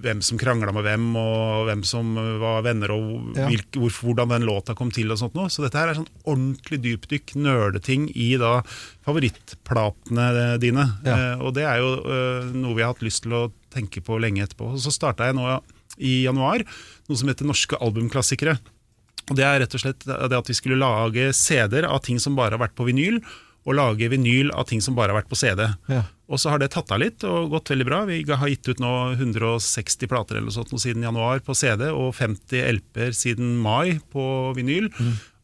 hvem som krangla med hvem, og hvem som var venner, og
Ja.
hvilk, hvor, hvordan den låta kom til. og sånt noe. Så dette her er sånn ordentlig dypdykk, nerdeting i da favorittplatene dine.
Ja.
Eh, og det er jo eh, noe vi har hatt lyst til å tenke på lenge etterpå. Og så starta jeg nå i januar noe som heter Norske albumklassikere. Og Det er rett og slett det at vi skulle lage CD-er av ting som bare har vært på vinyl, og lage vinyl av ting som bare har vært på CD.
Ja.
Og så har det tatt av litt og gått veldig bra. Vi har gitt ut nå 160 plater eller sånt siden januar på CD, og 50 LP-er siden mai på vinyl.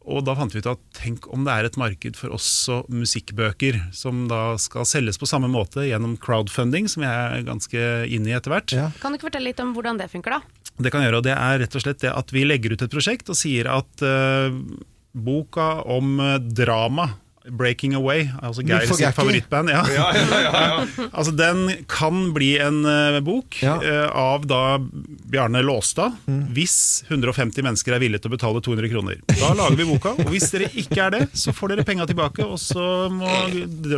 Og da fant vi ut at tenk om det er et marked for også musikkbøker, som da skal selges på samme måte gjennom crowdfunding, som jeg er ganske inne i etter hvert.
Ja.
Kan du ikke fortelle litt om hvordan det funker, da?
Det kan jeg gjøre, og det er rett og slett det at vi legger ut et prosjekt og sier at uh, boka om eh, drama, 'Breaking Away', altså Geir sitt favorittband, ja. altså den kan bli en uh, bok
Ja. Mm.
eh, av da Bjarne Låstad, hvis 150 mennesker er villige til å betale 200 kroner. Da lager vi boka, og hvis dere ikke er det, så får dere penga tilbake, og så må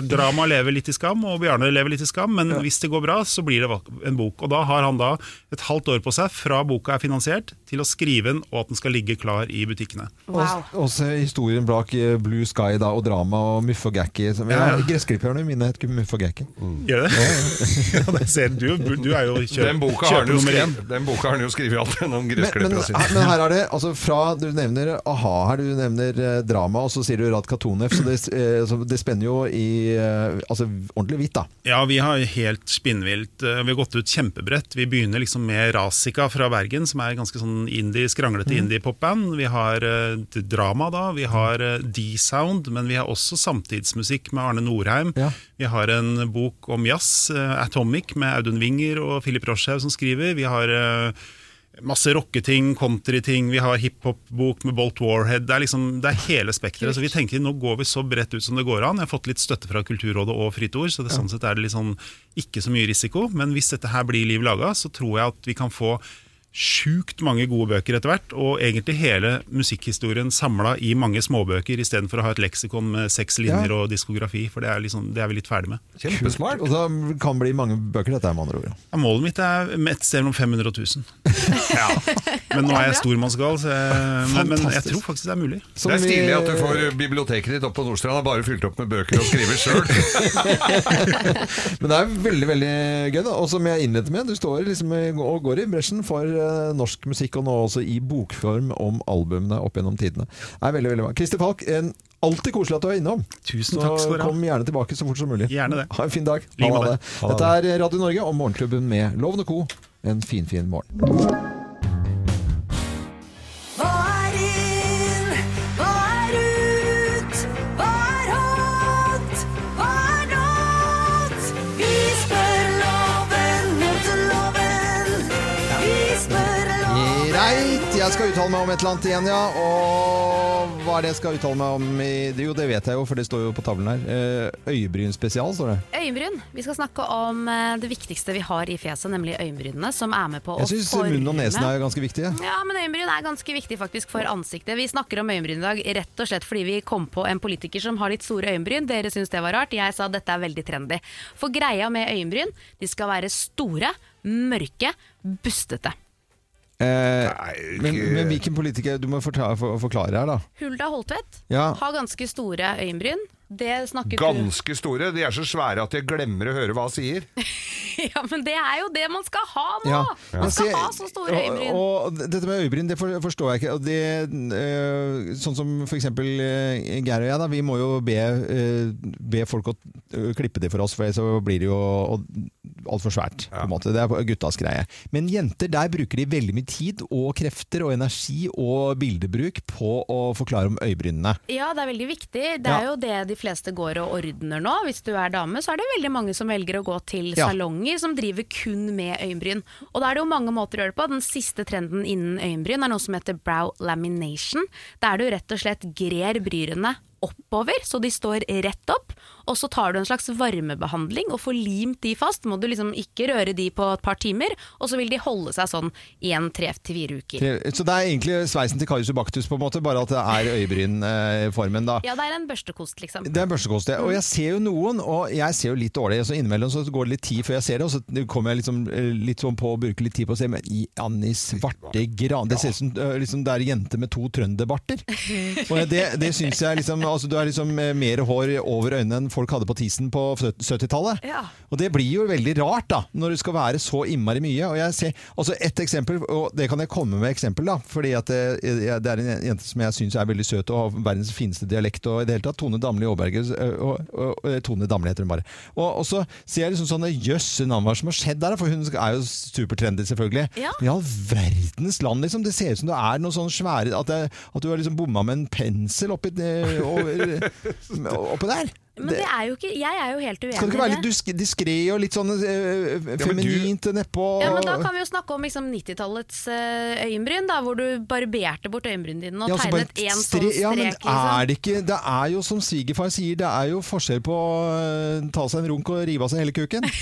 drama leve litt i skam, og Bjarne lever litt i skam, men hvis det går bra, så blir det en bok. Og da har han da et halvt år på seg fra boka er finansiert, til å skrive den, og at den skal ligge klar i butikkene.
Wow.
Og også historien bak eh, Blue Sky da, og drama og Muff og Gakki.
Ja.
Gressklipperne mine heter Muff og Gakki.
Gjør det? ja, det ser du, du er jo kjøp,
Den boka har han jo
nummer én.
skrevet, den boka har han jo skrevet alt gjennom gressklipperne sine.
men her er det altså fra Du nevner a-ha her, du nevner eh, drama, og så sier du Rad Katonef, Så det, eh, så det spenner jo i eh, altså, ordentlig hvitt, da.
Ja, vi har helt spinnvilt. eh, Vi har gått ut kjempebredt. Vi begynner liksom med Rasika fra Bergen, som er ganske sånn indie, skranglete indie-popband. Vi har uh, drama, da. Vi har uh, D-Sound, men vi har også samtidsmusikk med Arne Norheim.
Ja.
Vi har en bok om jazz, uh, Atomic, med Audun Winger og Philip Roshaug som skriver. Vi har Masse rocketing, countryting, vi har hiphop-bok med Bolt Warhead. Det er liksom, det er hele spekteret. Så vi tenker nå går vi så bredt ut som det går an. Jeg har fått litt støtte fra Kulturrådet og Fritt Ord, så det, sånn sett er det sånn, ikke så mye risiko. Men hvis dette her blir liv laga, så tror jeg at vi kan få sjukt mange gode bøker etter hvert, og egentlig hele musikkhistorien samla i mange småbøker, istedenfor å ha et leksikon med seks linjer
Ja.
og diskografi, for det er, liksom, det er vi litt ferdig med.
Kjempesmart.
Og så kan bli mange bøker, dette er med andre ord. ja.
Målet mitt er et sted mellom 500 og 1000. Ja. Men nå er jeg stormannsgal, så jeg, men, men jeg tror faktisk det er mulig.
Som
Det er stilig at du får biblioteket ditt opp på Nordstrand og bare fylt opp med bøker og skriver sjøl.
Men det er veldig veldig gøy. da Og som jeg innledet med, du står liksom og går i bresjen for norsk musikk, og nå også i bokform om albumene opp gjennom tidene. Det er veldig, veldig bra. Christer Falk, en, alltid koselig at du er innom.
Tusen takk skal
kom gjerne tilbake så fort som mulig.
Gjerne det.
Ha en fin dag. Ha det. Dette er Radio Norge og Morgenklubben med Loven og Co. En finfin fin morgen. Jeg skal uttale meg om et eller annet igjen, ja. Og hva er det jeg skal uttale meg om? I, jo, det vet jeg jo, for det står jo på tavlen her. Eh, Øyebryn spesial, står det.
Øyenbryn. Vi skal snakke om eh, det viktigste vi har i fjeset, nemlig øyenbrynene, som er med på
Jeg
å
syns
forme
munnen og nesen er ganske viktige.
Ja, men øyenbryn er ganske viktig faktisk for ansiktet. Vi snakker om øyenbryn i dag rett og slett fordi vi kom på en politiker som har litt store øyenbryn. Dere syns det var rart. Jeg sa dette er veldig trendy. For greia med øyenbryn, de skal være store, mørke, bustete.
Eh,
Nei,
men, men hvilken politiker Du må forklare, for, forklare her, da.
Hulda Holtvedt
Ja.
har ganske store øyenbryn. Det snakket du
Ganske store. De er så svære at jeg glemmer å høre hva han sier.
Ja, men det er jo det man skal ha nå!
Ja.
Man skal
ja.
ha så store øyebryn.
Og, og dette med øyebryn, det for, forstår jeg ikke. Og det, øh, sånn som for eksempel øh, Geir og jeg, da, vi må jo be, øh, be folk å klippe det for oss, for så blir det jo altfor svært. På en måte. Det er guttas greie. Men jenter, der bruker de veldig mye tid og krefter og energi og bildebruk på å forklare om øyebrynene.
Ja, det er veldig viktig. Det er jo det de fleste går og ordner nå. Hvis du er dame, så er det veldig mange som velger å gå til
Ja.
salonger som driver kun med øyenbryn. Og da er det jo mange måter å gjøre det på. Den siste trenden innen øyenbryn er noe som heter brow lamination. Der du rett og slett grer bryrene oppover, så de står rett opp. Og så tar du en slags varmebehandling og får limt de fast. Må du liksom ikke røre de på et par timer, og så vil de holde seg sånn i en tre til fire uker.
Så det er egentlig sveisen til Karius Ubaktus, på en måte, bare at det er øyebrynformen, da.
Ja, det er en børstekost, liksom.
Det er en børstekost, ja. Og jeg ser jo noen, og jeg ser jo litt dårlig. Så innimellom så går det litt tid før jeg ser det, og så kommer jeg liksom, eh, litt sånn på å bruke litt tid på å se. Men i Anni svarte gran Det ser ut som eh, liksom, det er en jente med to trønderbarter. Og det, det syns jeg liksom altså, Du har liksom eh, mer hår over øynene enn folk hadde på tisen på 70-tallet.
Ja.
Og det blir jo veldig rart, da, når det skal være så innmari mye. Og jeg ser, altså Et eksempel, og det kan jeg komme med eksempel, da, fordi at det, det er en jente som jeg syns er veldig søt og har verdens fineste dialekt. og i det hele tatt, Tone Damli Aaberge. Tone Damli heter hun bare. Og, og så ser jeg liksom sånn Jøsse navn, hva som har skjedd der? For hun er jo supertrendy, selvfølgelig.
Ja.
Men i all verdens land, liksom. Det ser ut som det er noe sånn svære At, det, at du har liksom bomma med en pensel oppi, oppi der.
Men det er jo ikke Jeg er jo helt uenig
Skal det ikke være litt diskré og litt sånn
Feminint du-
feminint nedpå?
Ja, men Da kan vi jo snakke om liksom 90-tallets eh, øyenbryn, da, hvor du barberte bort øyenbrynene dine og
Ja,
tegnet én sånn strek.
ja, men
liksom.
er det ikke Det er jo som svigerfar sier, det er jo forskjell på å ta seg en runk og rive av seg hele kuken.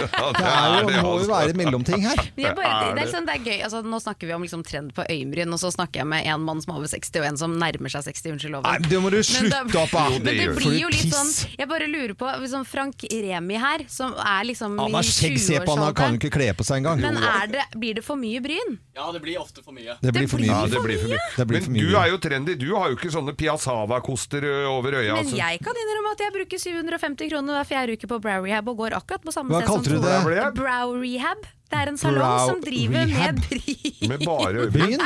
Ja,
Det er jo, må jo
altså.
være mellomting her.
Bare, det, er liksom, det er gøy. Altså, nå snakker vi om liksom trend på øyenbryn, og så snakker jeg med en mann som er over 60 og en som nærmer seg 60. Unnskyld,
Nei, det må du slutte
det-
opp med!
Men det blir jo litt
piss.
Sånn Jeg bare lurer på sånn Frank Remi her, som er liksom
Han har
i
skjegg, se på han, han kan jo ikke kle på seg engang.
Men er det, blir det for mye bryn?
Ja, det blir ofte for mye.
Det blir for mye.
Ja, det blir for mye.
Det blir for
Men du er jo trendy. Du har jo ikke sånne Piazzava-koster over øya.
Men
altså.
jeg kan innrømme at jeg bruker 750 kroner hver fjerde uke på brow rehab og går akkurat på samme
Hva
sted som
kalte du
Tore.
Brow rehab?
Det er en salong som driver
rehab?
med bryn.
Med bare
Bryn?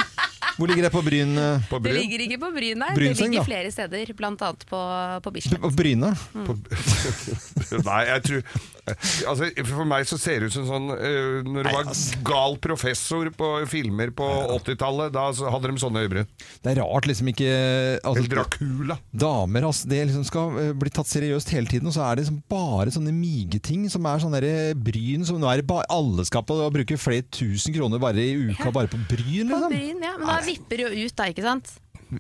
Hvor ligger det på Bryn?
På bryn?
Det ligger ikke på Bryn, nei.
Brynseng,
det ligger
da.
flere steder, bl.a. på, på Bislett.
På Bryne?
Nei, jeg tror altså, For meg så ser det ut som sånn uh, Når det var gal professor på filmer på 80-tallet, da så hadde de sånne øyebryn.
Det er rart liksom ikke altså,
Eller Dracula.
Damer altså, det liksom skal eh, bli tatt seriøst hele tiden, og så er det liksom bare sånne migeting som er sånne der bryn som nå er det bare alle skal på og bruke flere tusen kroner bare i uka bare på bryn,
På
liksom.
Bryn, ja. Men da vipper jo ut, da, ikke sant?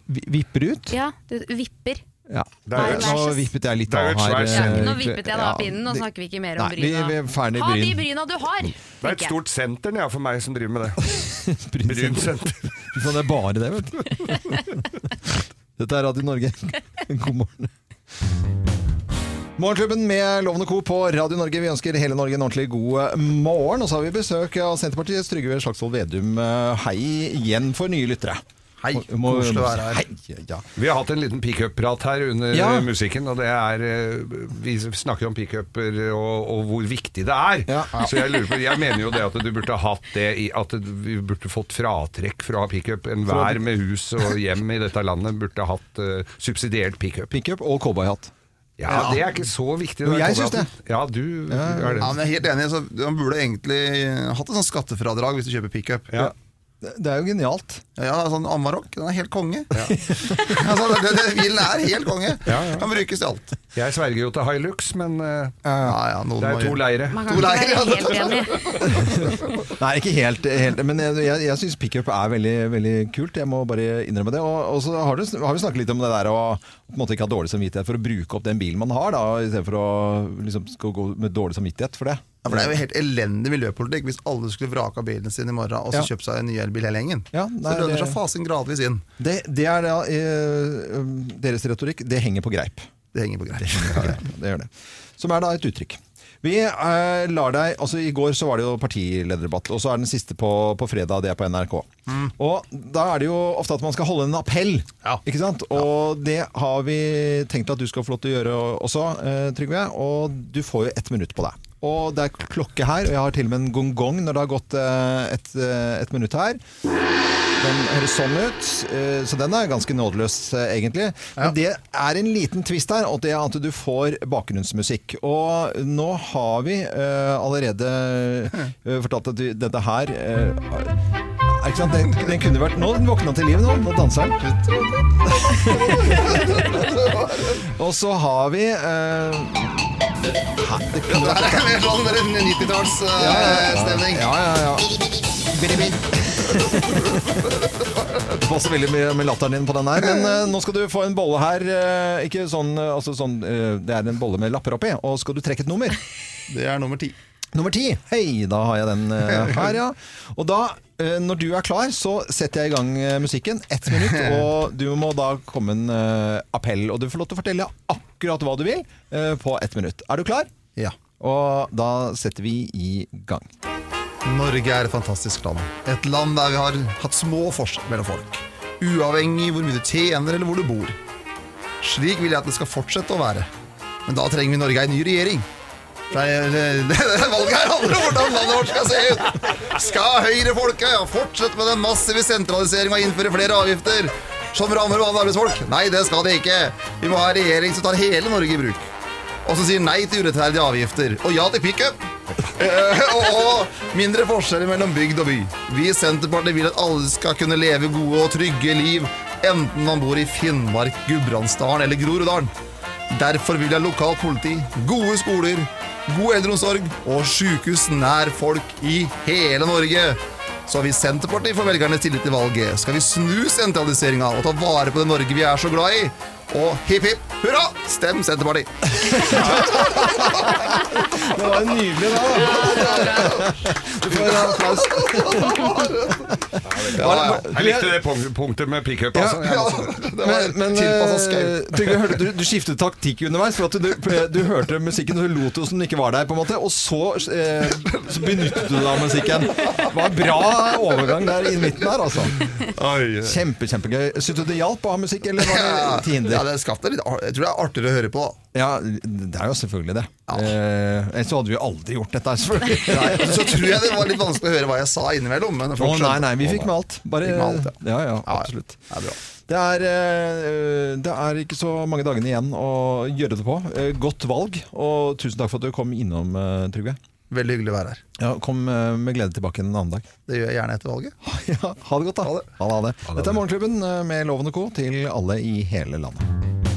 Vi- Vipper ut?
Ja, du vipper.
Ja.
Det er jo et
Nå vippet jeg litt
det er
av
jo et
her.
svært
eh,
Ja, nå vippet jeg da
av
pinnen, nå snakker vi ikke mer om
Nei, vi,
bryna.
vi er ferdig
Ha de
bryn.
bryna du har!
Det er et stort senter ja, for meg som driver med det.
Brynsenter. Sånn, det er bare det, vet du. Dette er Radio Norge. God morgen. Morgenklubben med Lovende Co. på Radio Norge. Vi ønsker hele Norge en ordentlig god morgen. Og så har vi besøk av Senterpartiets Trygve Slagsvold Vedum. Hei igjen for nye lyttere.
Hei,
Må-
koselig å være her.
Hei, ja.
Vi har hatt en liten pickup-prat her under
Ja.
eh, musikken, og det er eh, Vi snakker om pickuper og, og hvor viktig det er.
Ja.
Så jeg lurer på Jeg mener jo det at du burde hatt det i At vi burde fått fratrekk fra pickup. Enhver med hus og hjem i dette landet burde hatt uh, subsidiert pickup.
Pickup og cowboyhatt.
Ja, det er ikke så viktig.
Jo,
det
jeg syns
at- Ja, du er det.
Ja, men jeg er helt enig. Så man burde egentlig hatt et sånt skattefradrag hvis du kjøper pickup.
Ja.
Det er jo genialt.
Ja, sånn Amarok, den er helt konge. altså, det, det, bilen er helt konge.
Ja, ja.
Kan brukes til alt.
Jeg sverger jo til Hilux, men uh,
Ja, ja, noen
det er to leire.
Man
To
leire, ikke være helt enig.
Nei, ikke helt, helt men jeg, jeg, jeg syns pickup er veldig, veldig kult. Jeg må bare innrømme det. Og, og så har, du, har vi snakket litt om det der å på en måte ikke ha dårlig samvittighet for å bruke opp den bilen man har, da, i stedet for å liksom, skal gå med dårlig samvittighet for det.
Ja, for Det er jo helt elendig miljøpolitikk hvis alle skulle vraka bilen sin i morgen og så
Ja.
kjøpe seg en ny elbil hele gjengen.
Ja,
så det lønner seg å fase inn gradvis inn.
Det, det er da eh, deres retorikk. Det henger på greip.
Det henger på greit.
Ja, det gjør det. Som er da et uttrykk. Vi eh, lar deg, altså I går så var det jo partilederdebatt, og så er den siste på, på fredag. Det er på NRK. Og Da er det jo ofte at man skal holde en appell.
Ja.
ikke sant? Og det har vi tenkt at du skal få lov til å gjøre også, eh, Trygve. Og du får jo ett minutt på deg. Og det er klokke her, og jeg har til og med en gong-gong når det har gått eh, et, eh, et minutt her. Den høres sånn ut, eh, så den er ganske nådeløs egentlig. Men det er en liten twist her, og det er at du får bakgrunnsmusikk. Og nå har vi allerede fortalt at du, dette her er ikke sant? Den, den kunne vært Nå den våkna til liv, nå. Nå danser den. og så har vi eh, det
her er mer sånn 90-tallsstemning.
ja, ja. Det passer veldig mye med latteren din på den her. Men eh, nå skal du få en bolle her. eh, ikke sånn, eh, altså sånn eh, Det er en bolle med lapper oppi. Og skal du trekke et nummer?
Det er nummer ti.
Nummer ti. Hei, da har jeg den eh, her, ja. Og da, når du er klar, så setter jeg i gang eh, musikken. Ett minutt, og du må da komme en eh, appell. Og du får lov til å fortelle akkurat hva du vil eh, på ett minutt. Er du klar?
Ja.
Og da setter vi i gang.
Norge er et fantastisk land. Et land der vi har hatt små forskjeller mellom folk. Uavhengig hvor mye du tjener eller hvor du bor. Slik vil jeg at det skal fortsette å være. Men da trenger vi Norge en ny regjering. Det, det valget her handler om hvordan landet vårt skal se ut. Skal høyrefolket fortsette med den massive sentraliseringa og innføre flere avgifter som rammer vanlige arbeidsfolk? Nei, det skal de ikke. Vi må ha en regjering som tar hele Norge i bruk. Og som sier nei til urettferdige avgifter. Og ja til pickup. Eh, og, og mindre forskjeller mellom bygd og by. Vi i Senterpartiet vil at alle skal kunne leve gode og trygge liv, enten man bor i Finnmark, Gudbrandsdalen eller Groruddalen. Derfor vil jeg lokalt politi, gode skoler, god eldreomsorg og sykehus nær folk i hele Norge. Så hvis Senterpartiet får velgernes tillit til valget, skal vi snu sentraliseringa og ta vare på det Norge vi er så glad i. Og hipp hipp hurra, stem Senterpartiet!
Det var nydelig, da. Du får en applaus.
Ja,
Jeg likte det punktet med pickup. Altså.
Ja.
Men, eh. Trygve, hørte du, du skiftet taktikk underveis. For at du, du hørte musikken, og lot som den ikke var der. på en måte Og så, eh, så benyttet du deg av musikken. Det var en bra overgang der i midten her, altså. Kjempe, kjempegøy. Syns du det hjalp å ha musikk, eller var det til hinder?
Ja, Ja, det litt Jeg tror det er artigere å høre på. da
Ja, det er jo selvfølgelig det. Eh, ellers så hadde vi jo aldri gjort dette, selvfølgelig.
Nei, men Så tror jeg det var litt vanskelig å høre hva jeg sa innimellom. Men
Å nei, nei, vi fikk med alt. Bare,
Fikk med alt, ja.
ja, ja,
Ja, ja. Det er bra.
Det er, eh, det er ikke så mange dagene igjen å gjøre det på. Eh, Godt valg, og tusen takk for at du kom innom, eh, Trygve.
Veldig hyggelig å være her.
Ja, kom eh, med glede tilbake en annen dag.
Det gjør jeg gjerne etter valget.
Ja, ha det godt, da.
Ha det.
Ha det, ha det. Dette er Morgenklubben eh, med Loven og Co. til alle i hele landet.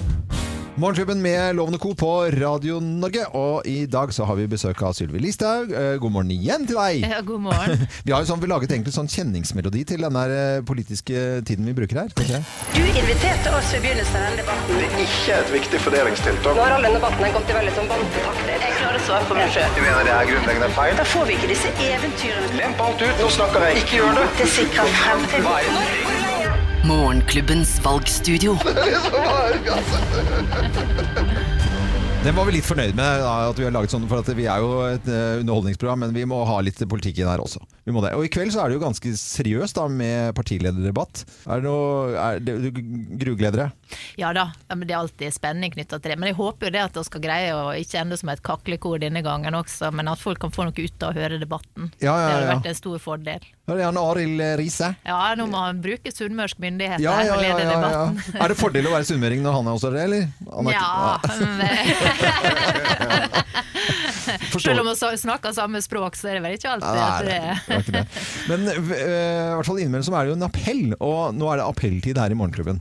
Morgenklubben med Lovende Co. på Radio Norge, og i dag så har vi besøk av Sylvi Listhaug. Eh, God morgen igjen til deg!
Ja, god morgen.
Vi har jo sånn, vi laget egentlig sånn kjenningsmelodi til den her, eh, politiske tiden vi bruker her.
Du inviterte oss i begynnelsen av denne debatten.
Det er ikke et viktig fordelingstiltak.
Nå har all denne debatten gått i veldig sånn vante takter. Jeg klarer å svare for meg sjøl.
Du mener det er grunnleggende feil?
Da får vi ikke disse eventyrene.
Lemp alt ut, nå snakker jeg. Ikke gjør det.
Det sikrer fremtiden.
Morgenklubbens valgstudio.
Den var vi litt fornøyd med da, at vi har laget sånn, for at vi er jo et uh, underholdningsprogram, men vi må ha litt politikk inn her også. Vi må det. Og i kveld så er det jo ganske seriøst da, med partilederdebatt. Er det noe er det, du grugleder deg?
Ja da, ja, men det er alltid spenning knytta til det. Men jeg håper jo det at vi skal greie å ikke ende som et kaklekor denne gangen også, men at folk kan få noe ut av å høre debatten.
Ja, ja,
Det hadde vært en stor fordel.
Er det han Arild Riise.
Ja, nå må han bruke sunnmørsk myndighet
Ja,
her
ja,
og
ja,
lede
ja, ja.
debatten.
Er det fordel å være sunnmøring når han er også det, eller? Han er
Ja,
Forstår.
Selv om vi snakker samme språk, så er det vel ikke alltid
Nei,
at
det ikke det. Men eh, i hvert fall innimellom så er det jo en appell, og nå er det appelltid her i Morgenklubben.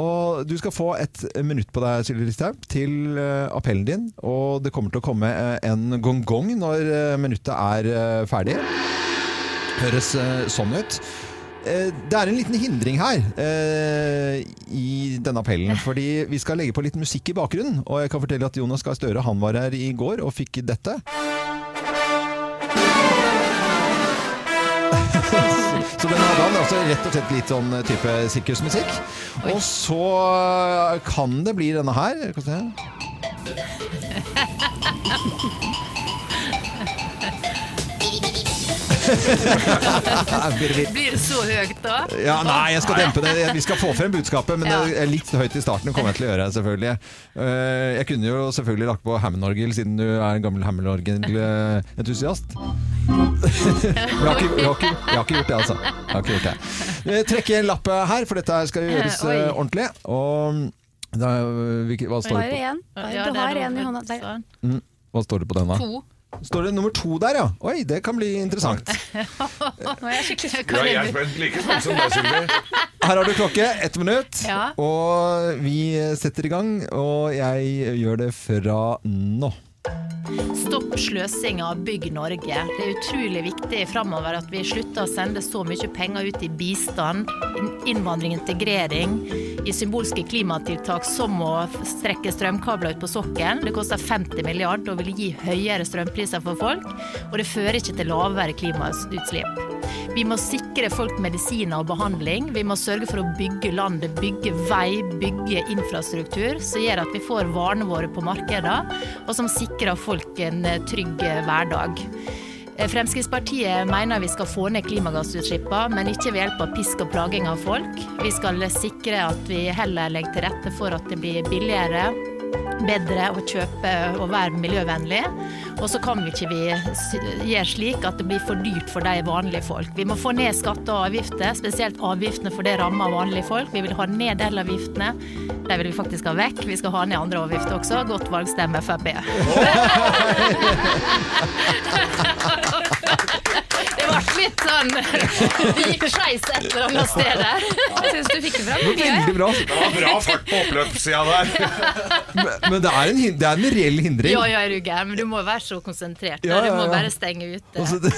Og du skal få et minutt på deg, Sylvi Listhaug, til eh, appellen din. Og det kommer til å komme eh, en gong-gong når minuttet er ferdig. Høres sånn ut. Eh, Det er en liten hindring her eh, i denne appellen, fordi vi skal legge på litt musikk i bakgrunnen. Og jeg kan fortelle at Jonas Gahr Støre han var her i går og fikk dette. Så den hadde han altså rett og slett litt sånn type sirkusmusikk. Og så kan det bli denne her. Skal vi se.
Blir det så høyt da?
Ja, nei, jeg skal dempe det. Vi skal få frem budskapet, men
Ja.
det er litt høyt i starten. Kommer jeg til å gjøre, selvfølgelig. Eh, Jeg kunne jo selvfølgelig lagt på Hammond-orgel, siden du er en gammel Hammond-orgel-entusiast. jeg, har ikke- jeg, har ikke- jeg har ikke gjort det, altså. Jeg har ikke gjort det. Eh, Trekke en lapp her, for dette skal gjøres
Oi.
eh, ordentlig. Og da, hva står det på?
Du har en i hånda.
Sånn.
Mm, Hva står det på den, da?
To.
Står det nummer to der, ja? Oi, det kan bli interessant.
Nå er jeg skikkelig
Ja, jeg er spent like spent som deg, Sylvi.
Her har du klokke, ett minutt.
Ja.
Og vi setter i gang, og jeg gjør det fra nå.
Stopp sløsinga Bygg Norge. Det er utrolig viktig framover at vi slutter å sende så mye penger ut i bistand, innvandring, integrering, i symbolske klimatiltak som å strekke strømkabler ut på sokkelen. Det koster 50 milliarder og vil gi høyere strømpriser for folk, og det fører ikke til lavere klimautslipp. Vi må sikre folk medisiner og behandling. Vi må sørge for å bygge landet, bygge vei, bygge infrastruktur som gjør at vi får varene våre på markedet, og som sikrer folk en eh, trygg eh, hverdag. Eh, Fremskrittspartiet mener vi skal få ned klimagassutslippene, men ikke ved hjelp av pisk og plaging av folk. Vi skal sikre at vi heller legger til rette for at det blir billigere, bedre å kjøpe og være miljøvennlig. Og så kan vi ikke vi gjøre slik at det blir for dyrt for de vanlige folk. Vi må få ned skatter og avgifter, spesielt avgiftene for det rammer vanlige folk. Vi vil ha ned elavgiftene. De vil vi faktisk ha vekk. Vi skal ha ned andre avgifter også. Godt valgstemme Frp. Det ble litt sånn Det gikk skeis et eller annet sted der.
Jeg syns du fikk det fram.
Det var veldig bra.
Det var bra fart på oppløpssida der.
Men, men det, er en, det er en reell hindring.
Ja, ja, er du gæren, men du må være så konsentrert.
Ja,
Du
ja,
må bare stenge ute.
Altså, det,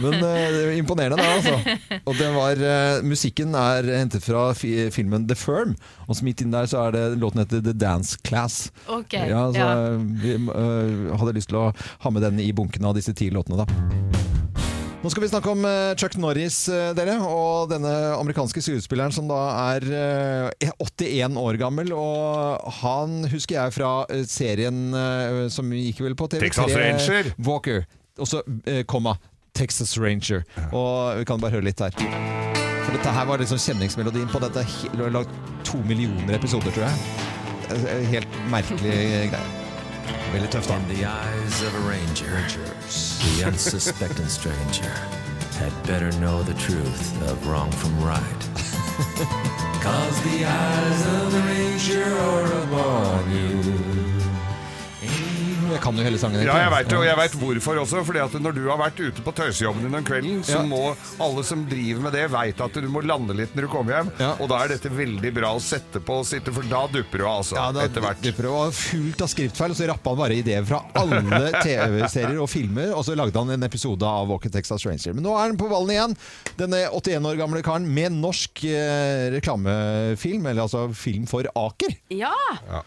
men eh, det er imponerende, det, altså. Og det var, eh, musikken er hentet fra filmen The Firm. Og midt inn der så er det låten heter The Dance Class.
Okay,
Ja, så
ja.
eh, Vi uh, hadde lyst til å ha med den i bunken av disse ti låtene, da. Nå skal vi snakke om eh, Chuck Norris, eh, dere, og denne amerikanske skuespilleren som da er eh, 81 år gammel. Og han husker jeg fra serien som gikk vel på TV3
Texas Ranger.
Walker. Og så komma Texas Ranger. Og vi kan bare høre litt her. For dette her var liksom kjenningsmelodien på dette. Det lagd to millioner episoder, tror jeg. Helt merkelig greie. Veldig tøft, da.
In the eyes of a ranger, the unsuspecting stranger had better know the truth of wrong from right. Cause the eyes of the ranger are upon you.
Jeg kan jo hele sangen.
Ja, jeg vet det, og jeg veit hvorfor også. Fordi at når du har vært ute på tøysejobben din om kvelden, så
Ja.
må alle som driver med det, veit at du må lande litt når du kommer hjem. Og da er dette veldig bra å sette på og sitte, for da dupper du av, altså.
Ja, da
etter hvert.
det, og fullt av skriftfeil, og så rappa han bare ideer fra alle TV-serier og filmer, og så lagde han en episode av Walker Texas Ranger. Men nå er han på ballen igjen, denne 81 år gamle karen, med norsk eh, reklamefilm, eller altså film for Aker.
Ja!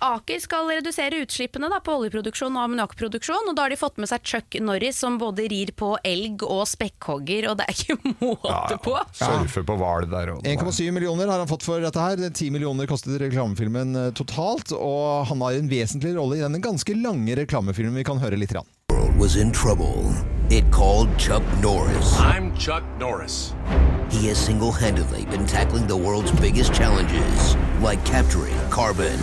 Aker skal redusere utslippene da, på oljeproduksjon og ammoniakkproduksjon. Og da har de fått med seg Chuck Norris, som både rir på elg og spekkhogger, og det er ikke måte på.
Surfe på hval der òg.
1,7 millioner har han fått for dette her. 10 millioner kostet reklamefilmen eh, totalt, og han har en vesentlig rolle i denne ganske lange reklamefilmen vi kan høre litt.
Rann. was in trouble. It called Chuck Norris.
I'm Chuck Norris.
He has single handedly been tackling the world's biggest challenges, like capturing carbon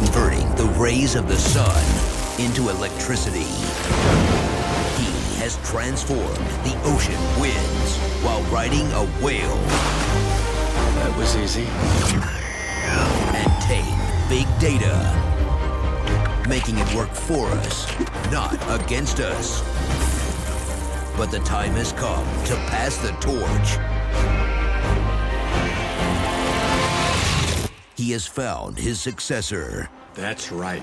converting the rays of the sun into electricity. He has transformed the ocean winds while riding a whale.
That was easy.
And tamed big data, making it work for us, not against us. But the time has come to pass the torch. He has found his successor.
That's right.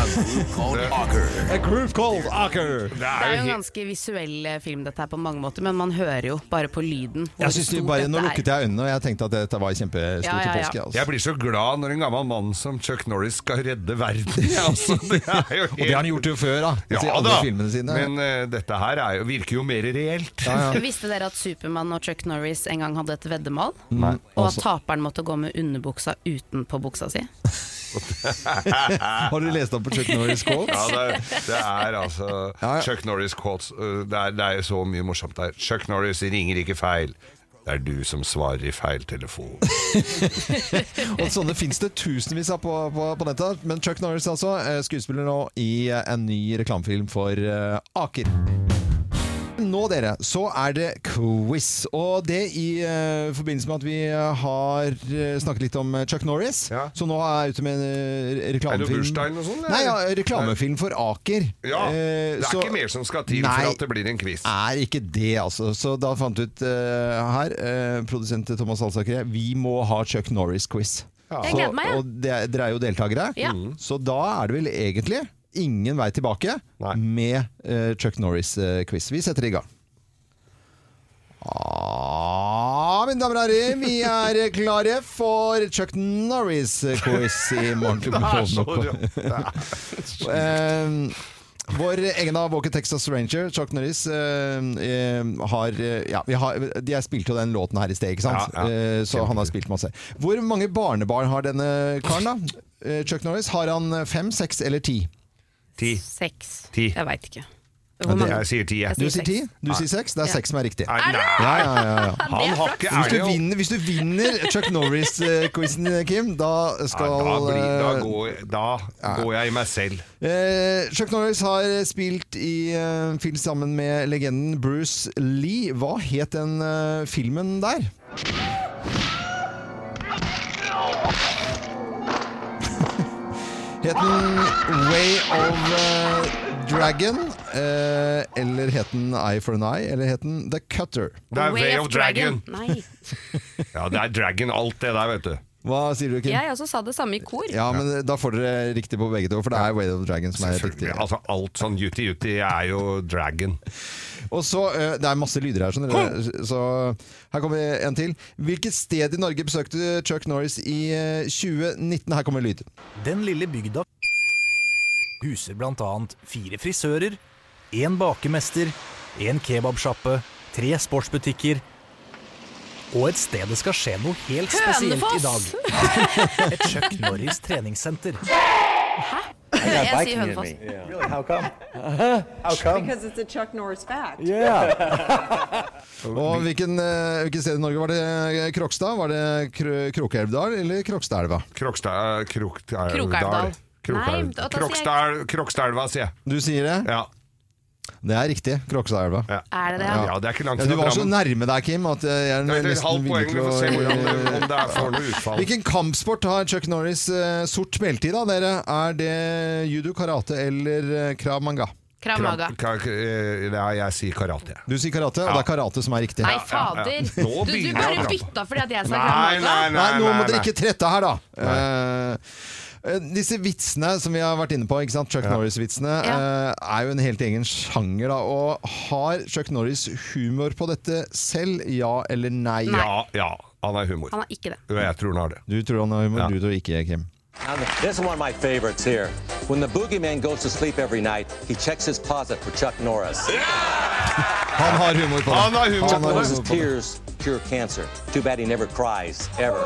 A Groove called Ocker.
A group called Aker.
Det er jo en ganske visuell eh, film dette her på mange måter, men man hører jo bare på lyden.
Jeg synes de bare, Nå lukket jeg øynene, og jeg tenkte at dette var kjempestort
Ja, ja, ja.
til påske. Altså.
Jeg blir så glad når en gammel mann som Chuck Norris skal redde verden. Ja, altså, det helt...
Og det har han gjort jo før, da.
Ja
alle
da,
filmene sine.
men uh, dette her er jo, virker jo mer reelt.
Visste dere at Supermann og Chuck Norris en gang hadde et veddemål?
Nei.
Og
Altså.
at taperen måtte gå med underbuksa utenpå buksa si?
Har du lest opp på Chuck Norris quotes?
Ja, det, er- det er altså Chuck Norris quotes. Det er, det er så mye morsomt der. Chuck Norris ringer ikke feil. Det er du som svarer i feil telefon.
Og sånne fins det tusenvis av på, på, på nettet. Men Chuck Norris altså, eh, skuespiller nå i eh, en ny reklamefilm for eh, Aker. Nå dere, så er det quiz. Og det i uh, forbindelse med at vi eh, har eh, snakket litt om Chuck Norris. Så nå er jeg ute med en reklamefilm.
Er det bursdag og sånn?
Nei, ja, reklamefilm for Aker.
Ja, det er
så-
ikke mer som skal til
Nei,
for at det blir en quiz.
er ikke det, altså. Så da fant vi ut uh, her, produsent Thomas Alsaker, vi må ha Chuck Norris-quiz.
Ja. Jeg gleder meg, ja.
Og det, dere er jo deltakere,
Ja.
Mm. så da er det vel egentlig ingen vei tilbake med eh, Chuck Norris-quiz. Vi setter i gang. Ah, mine damer og herrer, vi er klare for Chuck Norris-quiz i morgen.
Det er så rått.
Eh, vår egen av Walker Texas Ranger, Chuck Norris, eh, eh, har, eh, ja, vi har De har spilt jo den låten her i sted, ikke sant?
Ja, ja.
Eh, så han har spilt masse. Hvor mange barnebarn har denne karen, da? Eh, Chuck Norris. Har han fem, seks eller ti?
Ti.
Seks.
Ti.
Jeg veit ikke.
Ja, det-
Jeg sier ti, jeg.
Du sier ti? Du sier seks? Det er
Ja.
seks som er riktig.
Nei, nei.
Ja, ja, ja, ja.
Han har ikke
Hvis du, vinner, hvis du vinner Chuck Norris-quizen, Kim, da skal
Ja, da, blir, da,
eh,
går, da går jeg i meg selv.
Eh, Chuck Norris har spilt i uh, film sammen med legenden Bruce Lee. Hva het den uh, filmen der? Het den Way of uh, Dragon? Uh, eller het den Eye for an Eye? Eller het den The Cutter?
Det er Way, of Dragon.
Nei.
Ja, det er Dragon alt det der, vet du.
Hva sier du, Kim?
Jeg også sa det samme i kor.
Ja, men da får dere riktig på begge to, for det er Way of Dragon som er riktig.
Altså, alt sånn juti-juti er jo Dragon.
Og så, eh, Det er masse lyder her, skjønner dere. Så her kommer en til. Hvilket sted i Norge besøkte Chuck Norris i eh, 2019? Her kommer lyd.
Den lille bygda huser annet fire frisører, en bakemester, en kebabsjappe, tre sportsbutikker og et sted det skal skje noe helt spesielt i dag. Et Chuck Norris treningssenter. Hæ?
Jeg sier Hønefoss.
Really? How come? How come?
Because it's a Chuck Norris fact.
Og hvilken, hvilken, sted i Norge var det eh, Krokstad? Var det Kr Krokelvdal eller Krokstadelva?
Krokstadelva. Krokstadelva, sier jeg.
Du sier det?
Ja.
Det er riktig. Krokstadelva.
Ja.
Er det det?
Ja, det er ikke langt
Ja, du var så nærme deg, Kim, at jeg er
Det er et
nesten
halvt
villig
poeng.
til å
se hvordan om det er for noe utfall.
Hvilken kampsport har Chuck Norris eh, sort belte i, da, dere? Er det judo, karate eller eh, krav manga?
Krav Maga.
Ka- eh, Ja, jeg sier karate.
Du sier karate, og det er karate som er riktig.
Nei, fader.
ja.
Du, du bare bytta fordi at jeg sa
Nei,
Krav
nei,
nei,
Nei, nå må dere ikke trette her, da. Nei. eh, disse vitsene som vi har vært inne på, ikke sant? Chuck Norris-vitsene, ja. er jo en helt egen sjanger. da Og Har Chuck Norris humor på dette selv? Ja eller nei?
Ja, ja. Han har humor.
Han har ikke det.
Jeg tror han har det.
Du tror han har humor, du tror ikke, Kim.
This is one of my favorites here. When the boogeyman goes to sleep every night, he checks his closet for Chuck Norris.
Han har humor på det.
Han har humor
Chuck
Norris'
Norris's tears cure cancer. Too bad he never cries, ever.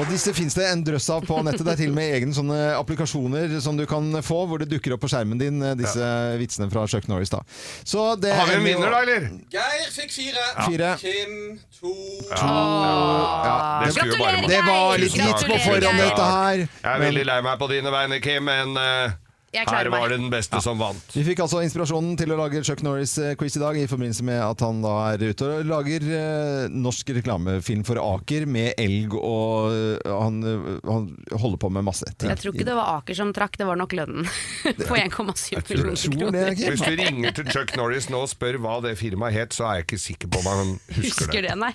Og disse fins det en drøss av på nettet. Det er til og med egne sånne applikasjoner som du kan få, hvor det dukker opp på skjermen din, disse disse vitsene fra Chuck Norris. da. Så det
Har vi en vinner, da, eller?
Geir fikk fire.
Fire.
Kim to.
Ja.
Det skulle jo bare
Det var litt
nytt
på forhånd, dette her.
Jeg er veldig lei meg på dine vegne, Kim, men eh,
Jeg klarer
her
meg.
var det den beste som vant.
Vi fikk altså inspirasjonen til å lage Chuck Norris-quiz i dag i forbindelse med at han da er ute og lager eh, norsk reklamefilm for Aker med elg, og eh, han, eh, han holder på med masse ting.
Jeg tror ikke det var Aker som trakk, det var nok lønnen på 1,7 millioner kroner.
Hvis du ringer til Chuck Norris nå og spør hva det firmaet het, så er jeg ikke sikker på om han husker,
Husker det, nei.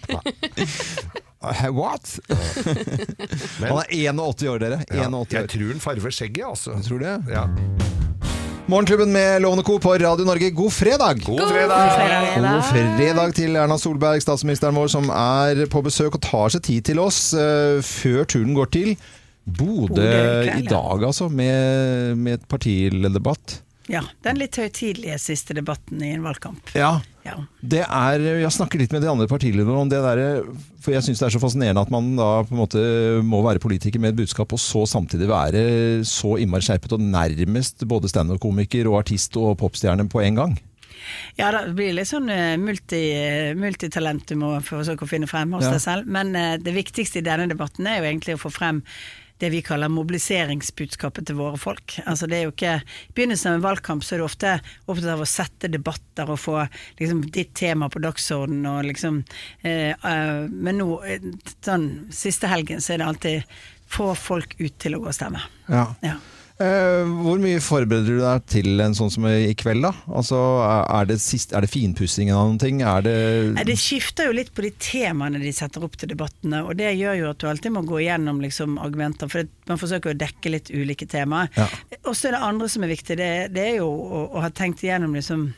What? han er 81 år, dere.
Ja,
81
jeg tror han farver skjegget, altså.
Jeg tror det.
Ja.
Morgenklubben med Lovende Co. på Radio Norge, god fredag!
God fredag!
God fredag til Erna Solberg, statsministeren vår, som er på besøk og tar seg tid til oss uh, før turen går til Bodø
i
dag, altså, med, med et partilederdebatt.
Ja, den litt høytidelige siste debatten i en valgkamp.
Ja.
Ja.
Det er, Jeg snakker litt med de andre partilederne om det der, for jeg syns det er så fascinerende at man da på en måte må være politiker med et budskap, og så samtidig være så innmari skjerpet og nærmest både standup-komiker og artist og popstjerne på en gang.
Ja, det blir litt sånn eh, multi, multitalent du må forsøke å finne frem hos
Ja.
deg selv. Men eh, det viktigste i denne debatten er jo egentlig å få frem det vi kaller mobiliseringsbudskapet til våre folk. Altså det er jo ikke, I begynnelsen av en valgkamp så er du ofte opptatt av å sette debatter og få liksom, ditt tema på dagsordenen. Og liksom, eh, eh, men nå, eh, sånn, siste helgen, så er det alltid få folk ut til å gå og stemme.
Ja.
Ja.
Eh, hvor mye forbereder du deg til en sånn som i kveld, da? Altså, er det, sist, er det finpussingen av noen ting? Er det
Det skifter jo litt på de temaene de setter opp til debattene, og det gjør jo at du alltid må gå igjennom liksom, argumenter, for man forsøker å dekke litt ulike temaer.
Ja.
Og så er det andre som er viktig, det, det er jo å, å ha tenkt igjennom liksom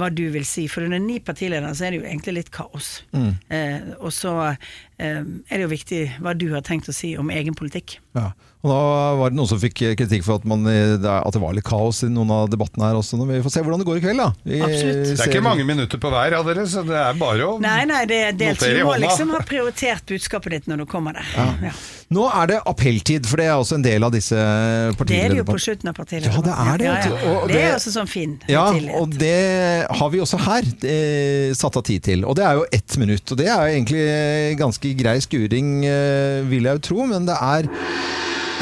hva du vil si. For under ni partiledere så er det jo egentlig litt kaos.
Mm.
Eh, og så eh, er det jo viktig hva du har tenkt å si om egen politikk.
Ja. Og da var det noen som fikk kritikk for at, man, eh, det at det var litt kaos i noen av debattene her også. Vi får se hvordan det går i kveld, da. Vi
Absolutt.
Det er ikke mange minutter på hver av dere, så det er bare å
Nei, nei, det er delt. Du må liksom ha prioritert budskapet ditt når du kommer der. Ja.
Nå er det appelltid, for det er også en del av disse
Det er det jo på slutten av partiet.
Ja, det er det.
Ja, ja.
Og- og
det er også sånn fin
Ja, og det har vi også her eh, satt av tid til. Og det er jo ett minutt. Og det er jo egentlig ganske grei skuring, eh, vil jeg jo tro, men det er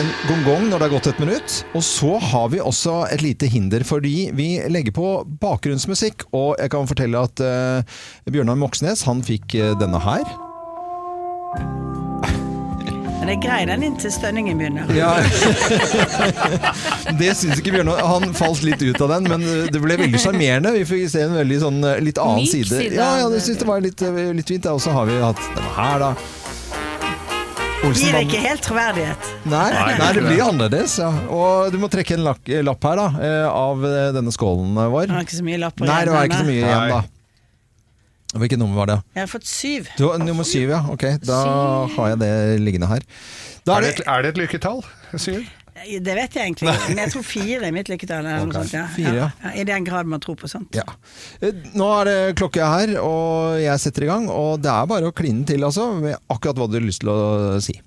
en gong-gong når det har gått et minutt. Og så har vi også et lite hinder, fordi vi legger på bakgrunnsmusikk. Og jeg kan fortelle at uh, Bjørnar Moxnes, han fikk uh, denne her.
Men det er grei den inntil stønningen begynner.
Ja. det syns ikke Bjørnar. Han falt litt ut av den, men det ble veldig sjarmerende. Vi fikk se en veldig sånn eh, litt annen
Myk
side.
side.
Ja, ja, det syns det var litt, eh, litt fint. Og så har vi hatt denne her, da.
Gir det ikke helt troverdighet.
Nei, nei, det blir annerledes. Ja. Og du må trekke en lapp her, da, eh, av eh, denne skålen vår.
Det var ikke så mye lapper
Nei, det var ikke så mye igjen, da. Hvilket nummer var det?
Jeg har fått syv.
Du, nummer syv, ja. Ok, da har jeg det liggende her. Da
Er det, et- er det et lykketall? Syv?
Det vet jeg egentlig ikke, men jeg tror fire er mitt lykketall. eller noe
Ok,
sånt, ja.
fire, ja.
Ja, I den grad man tror på sånt.
Ja. Eh, Nå er det klokke her, og jeg setter i gang. Og det er bare å kline til, altså, med akkurat hva du har lyst til å si.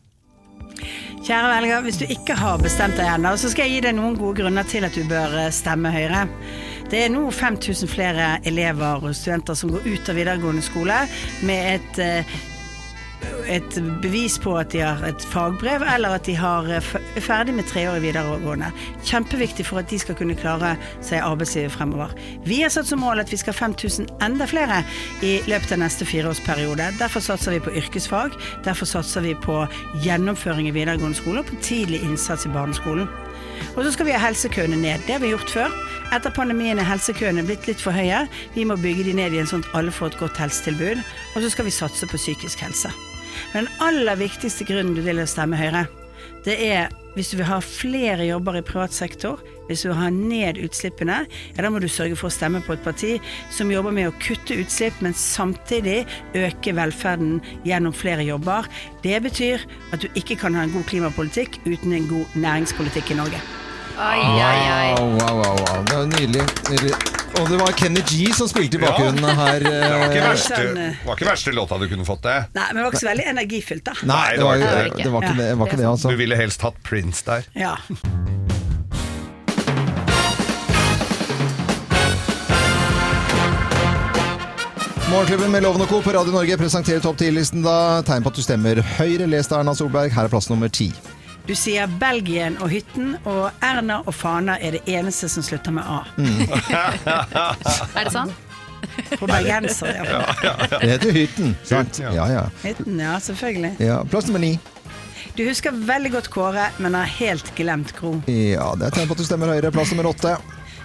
Kjære velger, hvis du ikke har bestemt deg ennå, så skal jeg gi deg noen gode grunner til at du bør eh, stemme Høyre. Det er nå 5000 flere elever og studenter som går ut av videregående skole med et eh, et bevis på at de har et fagbrev, eller at de har, eh, er ferdig med treårig videregående. Kjempeviktig for at de skal kunne klare seg i arbeidslivet fremover. Vi har satt som mål at vi skal ha 5000 enda flere i løpet av neste fireårsperiode. Derfor satser vi på yrkesfag, derfor satser vi på gjennomføring i videregående skole og på tidlig innsats i barneskolen. Og så skal vi ha helsekøene ned. Det har vi gjort før. Etter pandemien er helsekøene blitt litt for høye. Vi må bygge de ned igjen sånn at alle får et godt helsetilbud. Og så skal vi satse på psykisk helse. Men den aller viktigste grunnen du vil stemme Høyre, det er hvis du vil ha flere jobber i privat sektor, hvis du vil ha ned utslippene, ja, da må du sørge for å stemme på et parti som jobber med å kutte utslipp, men samtidig øke velferden gjennom flere jobber. Det betyr at du ikke kan ha en god klimapolitikk uten en god næringspolitikk i Norge.
Oi, oi, oi. wow, wow, wow. Det er nydelig. nydelig. Og det var Kenny G som spilte i bakgrunnen her.
Det var ikke
eh,
verste, var ikke verste låta du kunne fått det.
Nei, men det var ikke så veldig energifylt, da.
Nei, det var, det var ikke det, var ikke det altså.
Du ville helst hatt Prince der.
Ja.
Morgenklubben med Loven og Co. på Radio Norge presenterer topp 10-listen da. Tegn på at du stemmer Høyre. Les det, Erna Solberg. Her er plass nummer ti.
Du sier Belgien og hytten, og Erna og Fana er det eneste som slutter med A.
Er det sånn?
På bergenser, ja.
Det heter Hytten, sant? Ja, ja.
Hytten, ja, selvfølgelig.
ja. Plass nummer ni.
Du husker veldig godt Kåre, men har helt glemt Gro.
Ja, det er tegn på at du stemmer Høyre. Plass nummer åtte.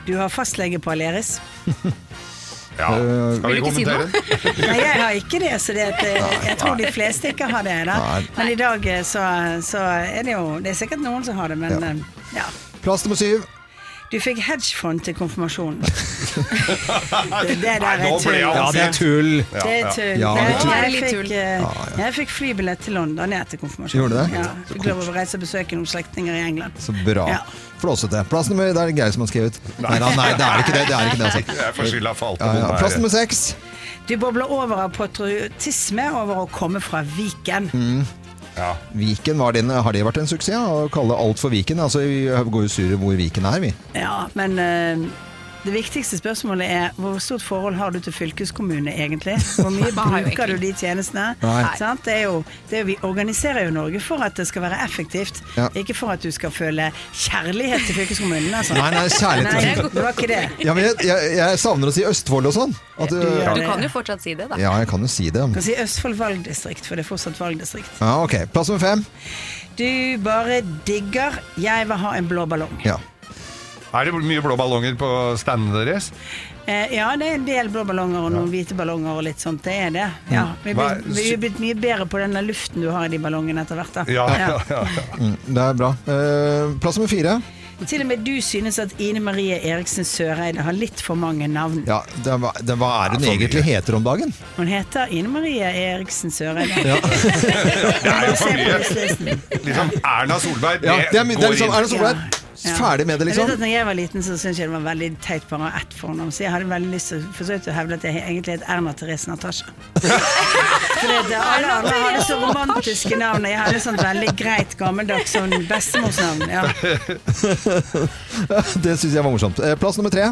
Du har fastlege på Aleris.
Ja.
Skal
vi kommentere?
Nei, jeg har ikke det, så det, eh, jeg tror de fleste ikke har det. da. Men i dag eh, så, så er det jo Det er sikkert noen som har det, men
Ja.
eh, ja.
Plass nummer syv.
Du fikk hedgefond til konfirmasjonen. det, det der er tull.
Ja, det er tull.
Det er tull.
Ja, det er
Jeg-
tull.
jeg,
Det er
fikk,
tull.
jeg fikk flybillett til London etter konfirmasjonen.
Gjorde du det?
Ja, fikk lov å reise og besøke noen slektninger i England.
Så bra.
Ja.
Flåsete. Plass nummer Det er det Geir som har skrevet. Nei, nei, nei, det er ikke det. det, er ikke det altså.
Jeg får skylda for alt det
ja, ja. Plass nummer seks.
Du bobler over av patriotisme over å komme fra Viken.
Mm.
Ja.
Viken, var din, har det vært en suksess? Å kalle alt for Viken? Altså, vi går jo sure hvor Viken er, vi.
Ja, men eh, det viktigste spørsmålet er hvor stort forhold har du til fylkeskommunene egentlig? Hvor mye bruker du de tjenestene? Det er jo, det er vi organiserer jo Norge for at det skal være effektivt,
Ja.
ikke for at du skal føle kjærlighet til fylkeskommunen. Altså.
Nei, nei, kjærlighet til
Nei,
fylkeskommunen.
det var ikke det.
Ja, men jeg, jeg, jeg savner å si Østfold og sånn. At du,
ja,
Du kan jo fortsatt si det, da.
ja, jeg kan jo si det.
Du kan si Østfold valgdistrikt, for det er fortsatt valgdistrikt.
Ja, ok. Plass nummer fem.
Du bare digger 'Jeg vil ha en blå ballong'.
Ja.
Er det mye blå ballonger på standene deres?
Eh, ja, det er en del blå ballonger og noen hvite ballonger og litt sånt. Det er det. Ja, vi,
er-
blitt mye bedre på denne luften du har i de ballongene etter hvert. da.
Ja, ja, ja. ja.
Mm, det er bra. Eh, plass nummer fire.
Til og med du synes at Ine Marie Eriksen Søreide har litt for mange navn.
Ja, det, var- det, hva er hun
Ja,
egentlig heter om dagen?
Hun heter Ine Marie Eriksen Søreide.
Ja.
Det er jo for mye. Liksom Erna Solberg,
Ja, det er, my- det er
går
liksom. Erna Solberg.
Ja.
Ferdig med det,
Jeg vet
liksom.
at når jeg var liten, så syntes jeg det var veldig teit bare å ha ett fornavn. Så jeg hadde veldig lyst til forsøkt å hevde at jeg egentlig het Erna Therese Natasja. Fordi alle andre hadde så romantiske navn. og Jeg hadde sånt veldig greit, gammeldags sånn bestemorsnavn. Ja.
Det syns jeg var morsomt. Eh, Plass nummer tre.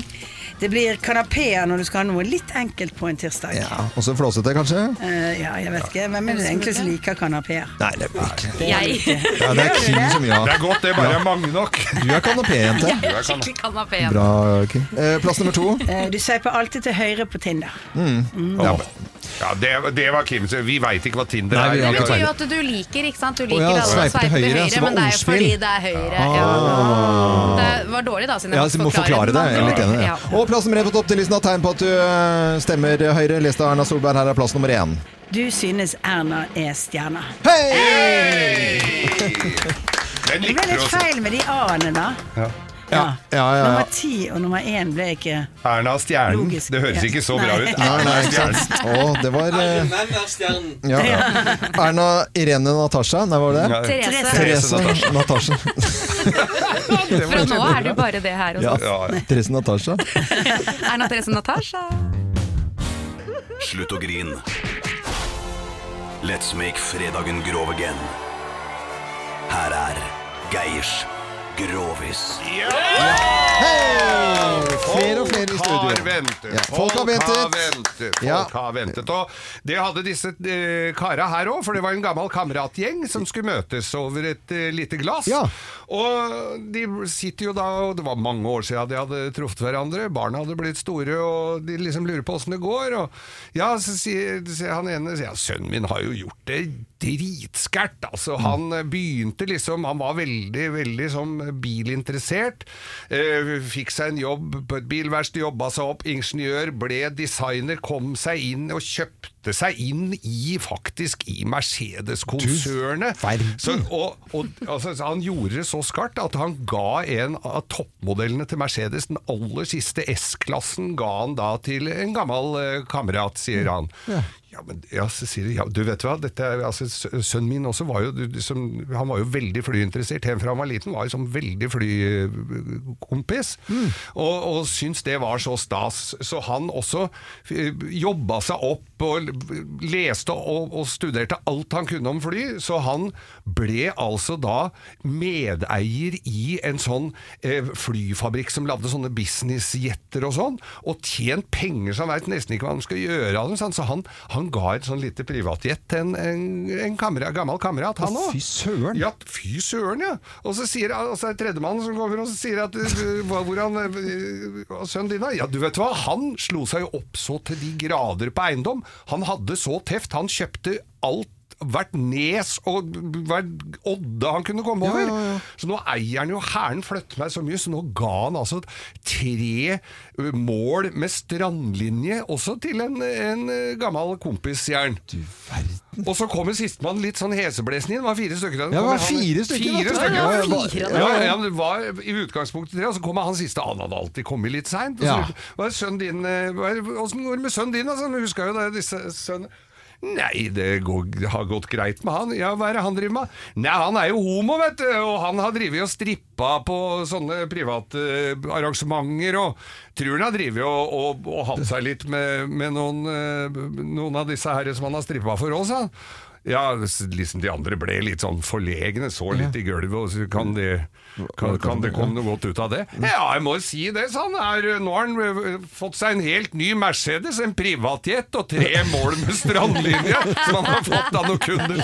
Det blir kanapeer når du skal ha noe litt enkelt på en tirsdag.
Ja, Også flåsete, kanskje?
Eh, ja, jeg vet ikke. Hvem er det egentlig som liker kanapeer?
Nei, det er ikke
Jeg.
ja, Det er Kim som
Det er godt, det bare er mange nok.
Du er kanapé-jente.
Jeg er skikkelig kanapé.
Bra, Kim. Eh, Plass nummer to.
Eh, du sveiper alltid til høyre på Tinder.
Ja.
Ja, det, det var Kim. så Vi veit ikke hva Tinder
Nei, vi
er.
har
Det
ikke
betyr jo at du liker, ikke sant? Du liker
ja,
alle å
sveipe til høyre, så
men
var
det er jo
ordspill.
fordi det er høyre. Ja. Det var dårlig da, siden jeg
Ja, så vi må forklare det. Jeg er litt enig. i det.
Ja.
Og plass nummer én på topptillisten har tegn på at du eh, stemmer Høyre. Leste Erna Solberg. Her er plass nummer én.
Du synes Erna er stjerna.
Hei!
Den
Det ble
likte du
litt
også.
feil med de a-ene, da.
Ja.
Ja, ja, ja.
Nummer ti og nummer én ble ikke
Erna Stjernen.
Logisk.
Det høres ikke så bra
Nei.
ut.
Nei, nei,
Erna Stjernen.
Å, det var eh,
er.
Erna Irene Natasha. Nei, var det?
Ja.
Therese.
Therese Natasha.
Fra nå er du bare det her hos
Ja.
oss.
Ja.
Therese Natasha.
Erna Therese Natasha.
Slutt å grine. Let's make fredagen grov again. Her er Geirs Grovis.
Hei! Flere og flere i studio.
har ventet.
Ja, folk har ventet.
ventet. Folk
Ja.
har ventet. Og det hadde disse uh, kara her òg, for det var en gammel kameratgjeng som skulle møtes over et uh, lite glass. Og de sitter jo da, og det var mange år siden de hadde truffet hverandre. Barna hadde blitt store, og de liksom lurer på åssen det går. Og ja, så sier, sier han ene ja, sønnen min har jo gjort det dritskært. Altså, han eh, begynte liksom Han var veldig, veldig sånn bilinteressert. Eh, fikk seg en jobb på et bilverksted, jobba seg opp, ingeniør, ble designer, kom seg inn og kjøpte seg inn i faktisk i Mercedes-konsernet. Og, og, altså, han gjorde det så skarpt at han ga en av toppmodellene til Mercedes, den aller siste S-klassen, ga han da til en gammel eh, kamerat, sier han. Ja, men ja, Cecilie, ja, du vet hva, dette altså, sønnen min også var jo, som, han var jo veldig flyinteressert, helt fra han var liten, var jo som veldig flykompis, og, og syntes det var så stas. Så han også eh, jobba seg opp og leste og, og studerte alt han kunne om fly, så han ble altså da medeier i en sånn eh, flyfabrikk som lagde sånne businessjetter og sånn, og tjent penger som han veit nesten ikke hva han skal gjøre av dem. Så han, han ga et sånn lite privatjet til en, en, en kamera, gammel kamerat, han òg.
Fy søren!
Ja, fy søren, ja. Og så sier altså, tredjemann som kommer og sier at hvordan uh, Sønnen din, da? Ja, du vet hva, han slo seg jo opp så til de grader på eiendom. Han hadde så teft, han kjøpte alt hvert nes og hvert odde han kunne komme over. Så nå eier han jo Hæren flytter meg så mye, så nå ga han altså tre mål med strandlinje også til en, en gammel kompis, Du verden. Og så kommer sistemann litt sånn heseblesende inn. Det var fire stykker.
Ja, det var fire stykker,
Fire stykker.
Ja, ja, fire.
Ja, ja, det var i utgangspunktet tre, og så kommer han siste. Han hadde alltid kommet litt seint.
Ja.
Sønnen Åssen går det med sønnen din? Altså, husker jo det, disse sønnene Nei, det går, har gått greit med han. Ja, Hva er det han driver med? Nei, Han er jo homo, vet du, og han har drevet og strippa på sånne private eh, arrangementer, og tror han har drevet og, og, og hatt seg litt med, med noen, eh, noen av disse herre som han har strippa for oss. Han. Ja, liksom de andre ble litt sånn forlegne, så litt i gulvet, og så kan det, kan, kan det komme noe godt ut av det? Ja, jeg må si det, sa han. Er, nå har han eh, fått seg en helt ny Mercedes, en privatjet og tre mål med strandlinje, som han har fått av noen kunder.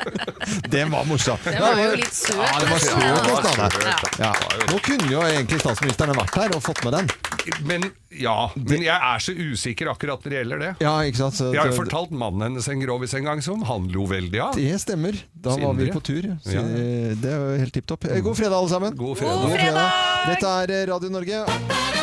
Det var morsomt.
Det var jo litt søt.
Ja, det var søt, hos. Nå kunne jo egentlig statsministeren vært her og fått med den.
Men ja, men jeg er så usikker akkurat når det gjelder det.
Ja, ikke sant? Så-
Jeg har jo fortalt mannen hennes en grovis en gang som han lo veldig av.
Det stemmer. Da var vi på tur. Så
Ja.
Det er jo helt tipp topp. God fredag, alle sammen.
God fredag. God
fredag. Dette er Radio Norge.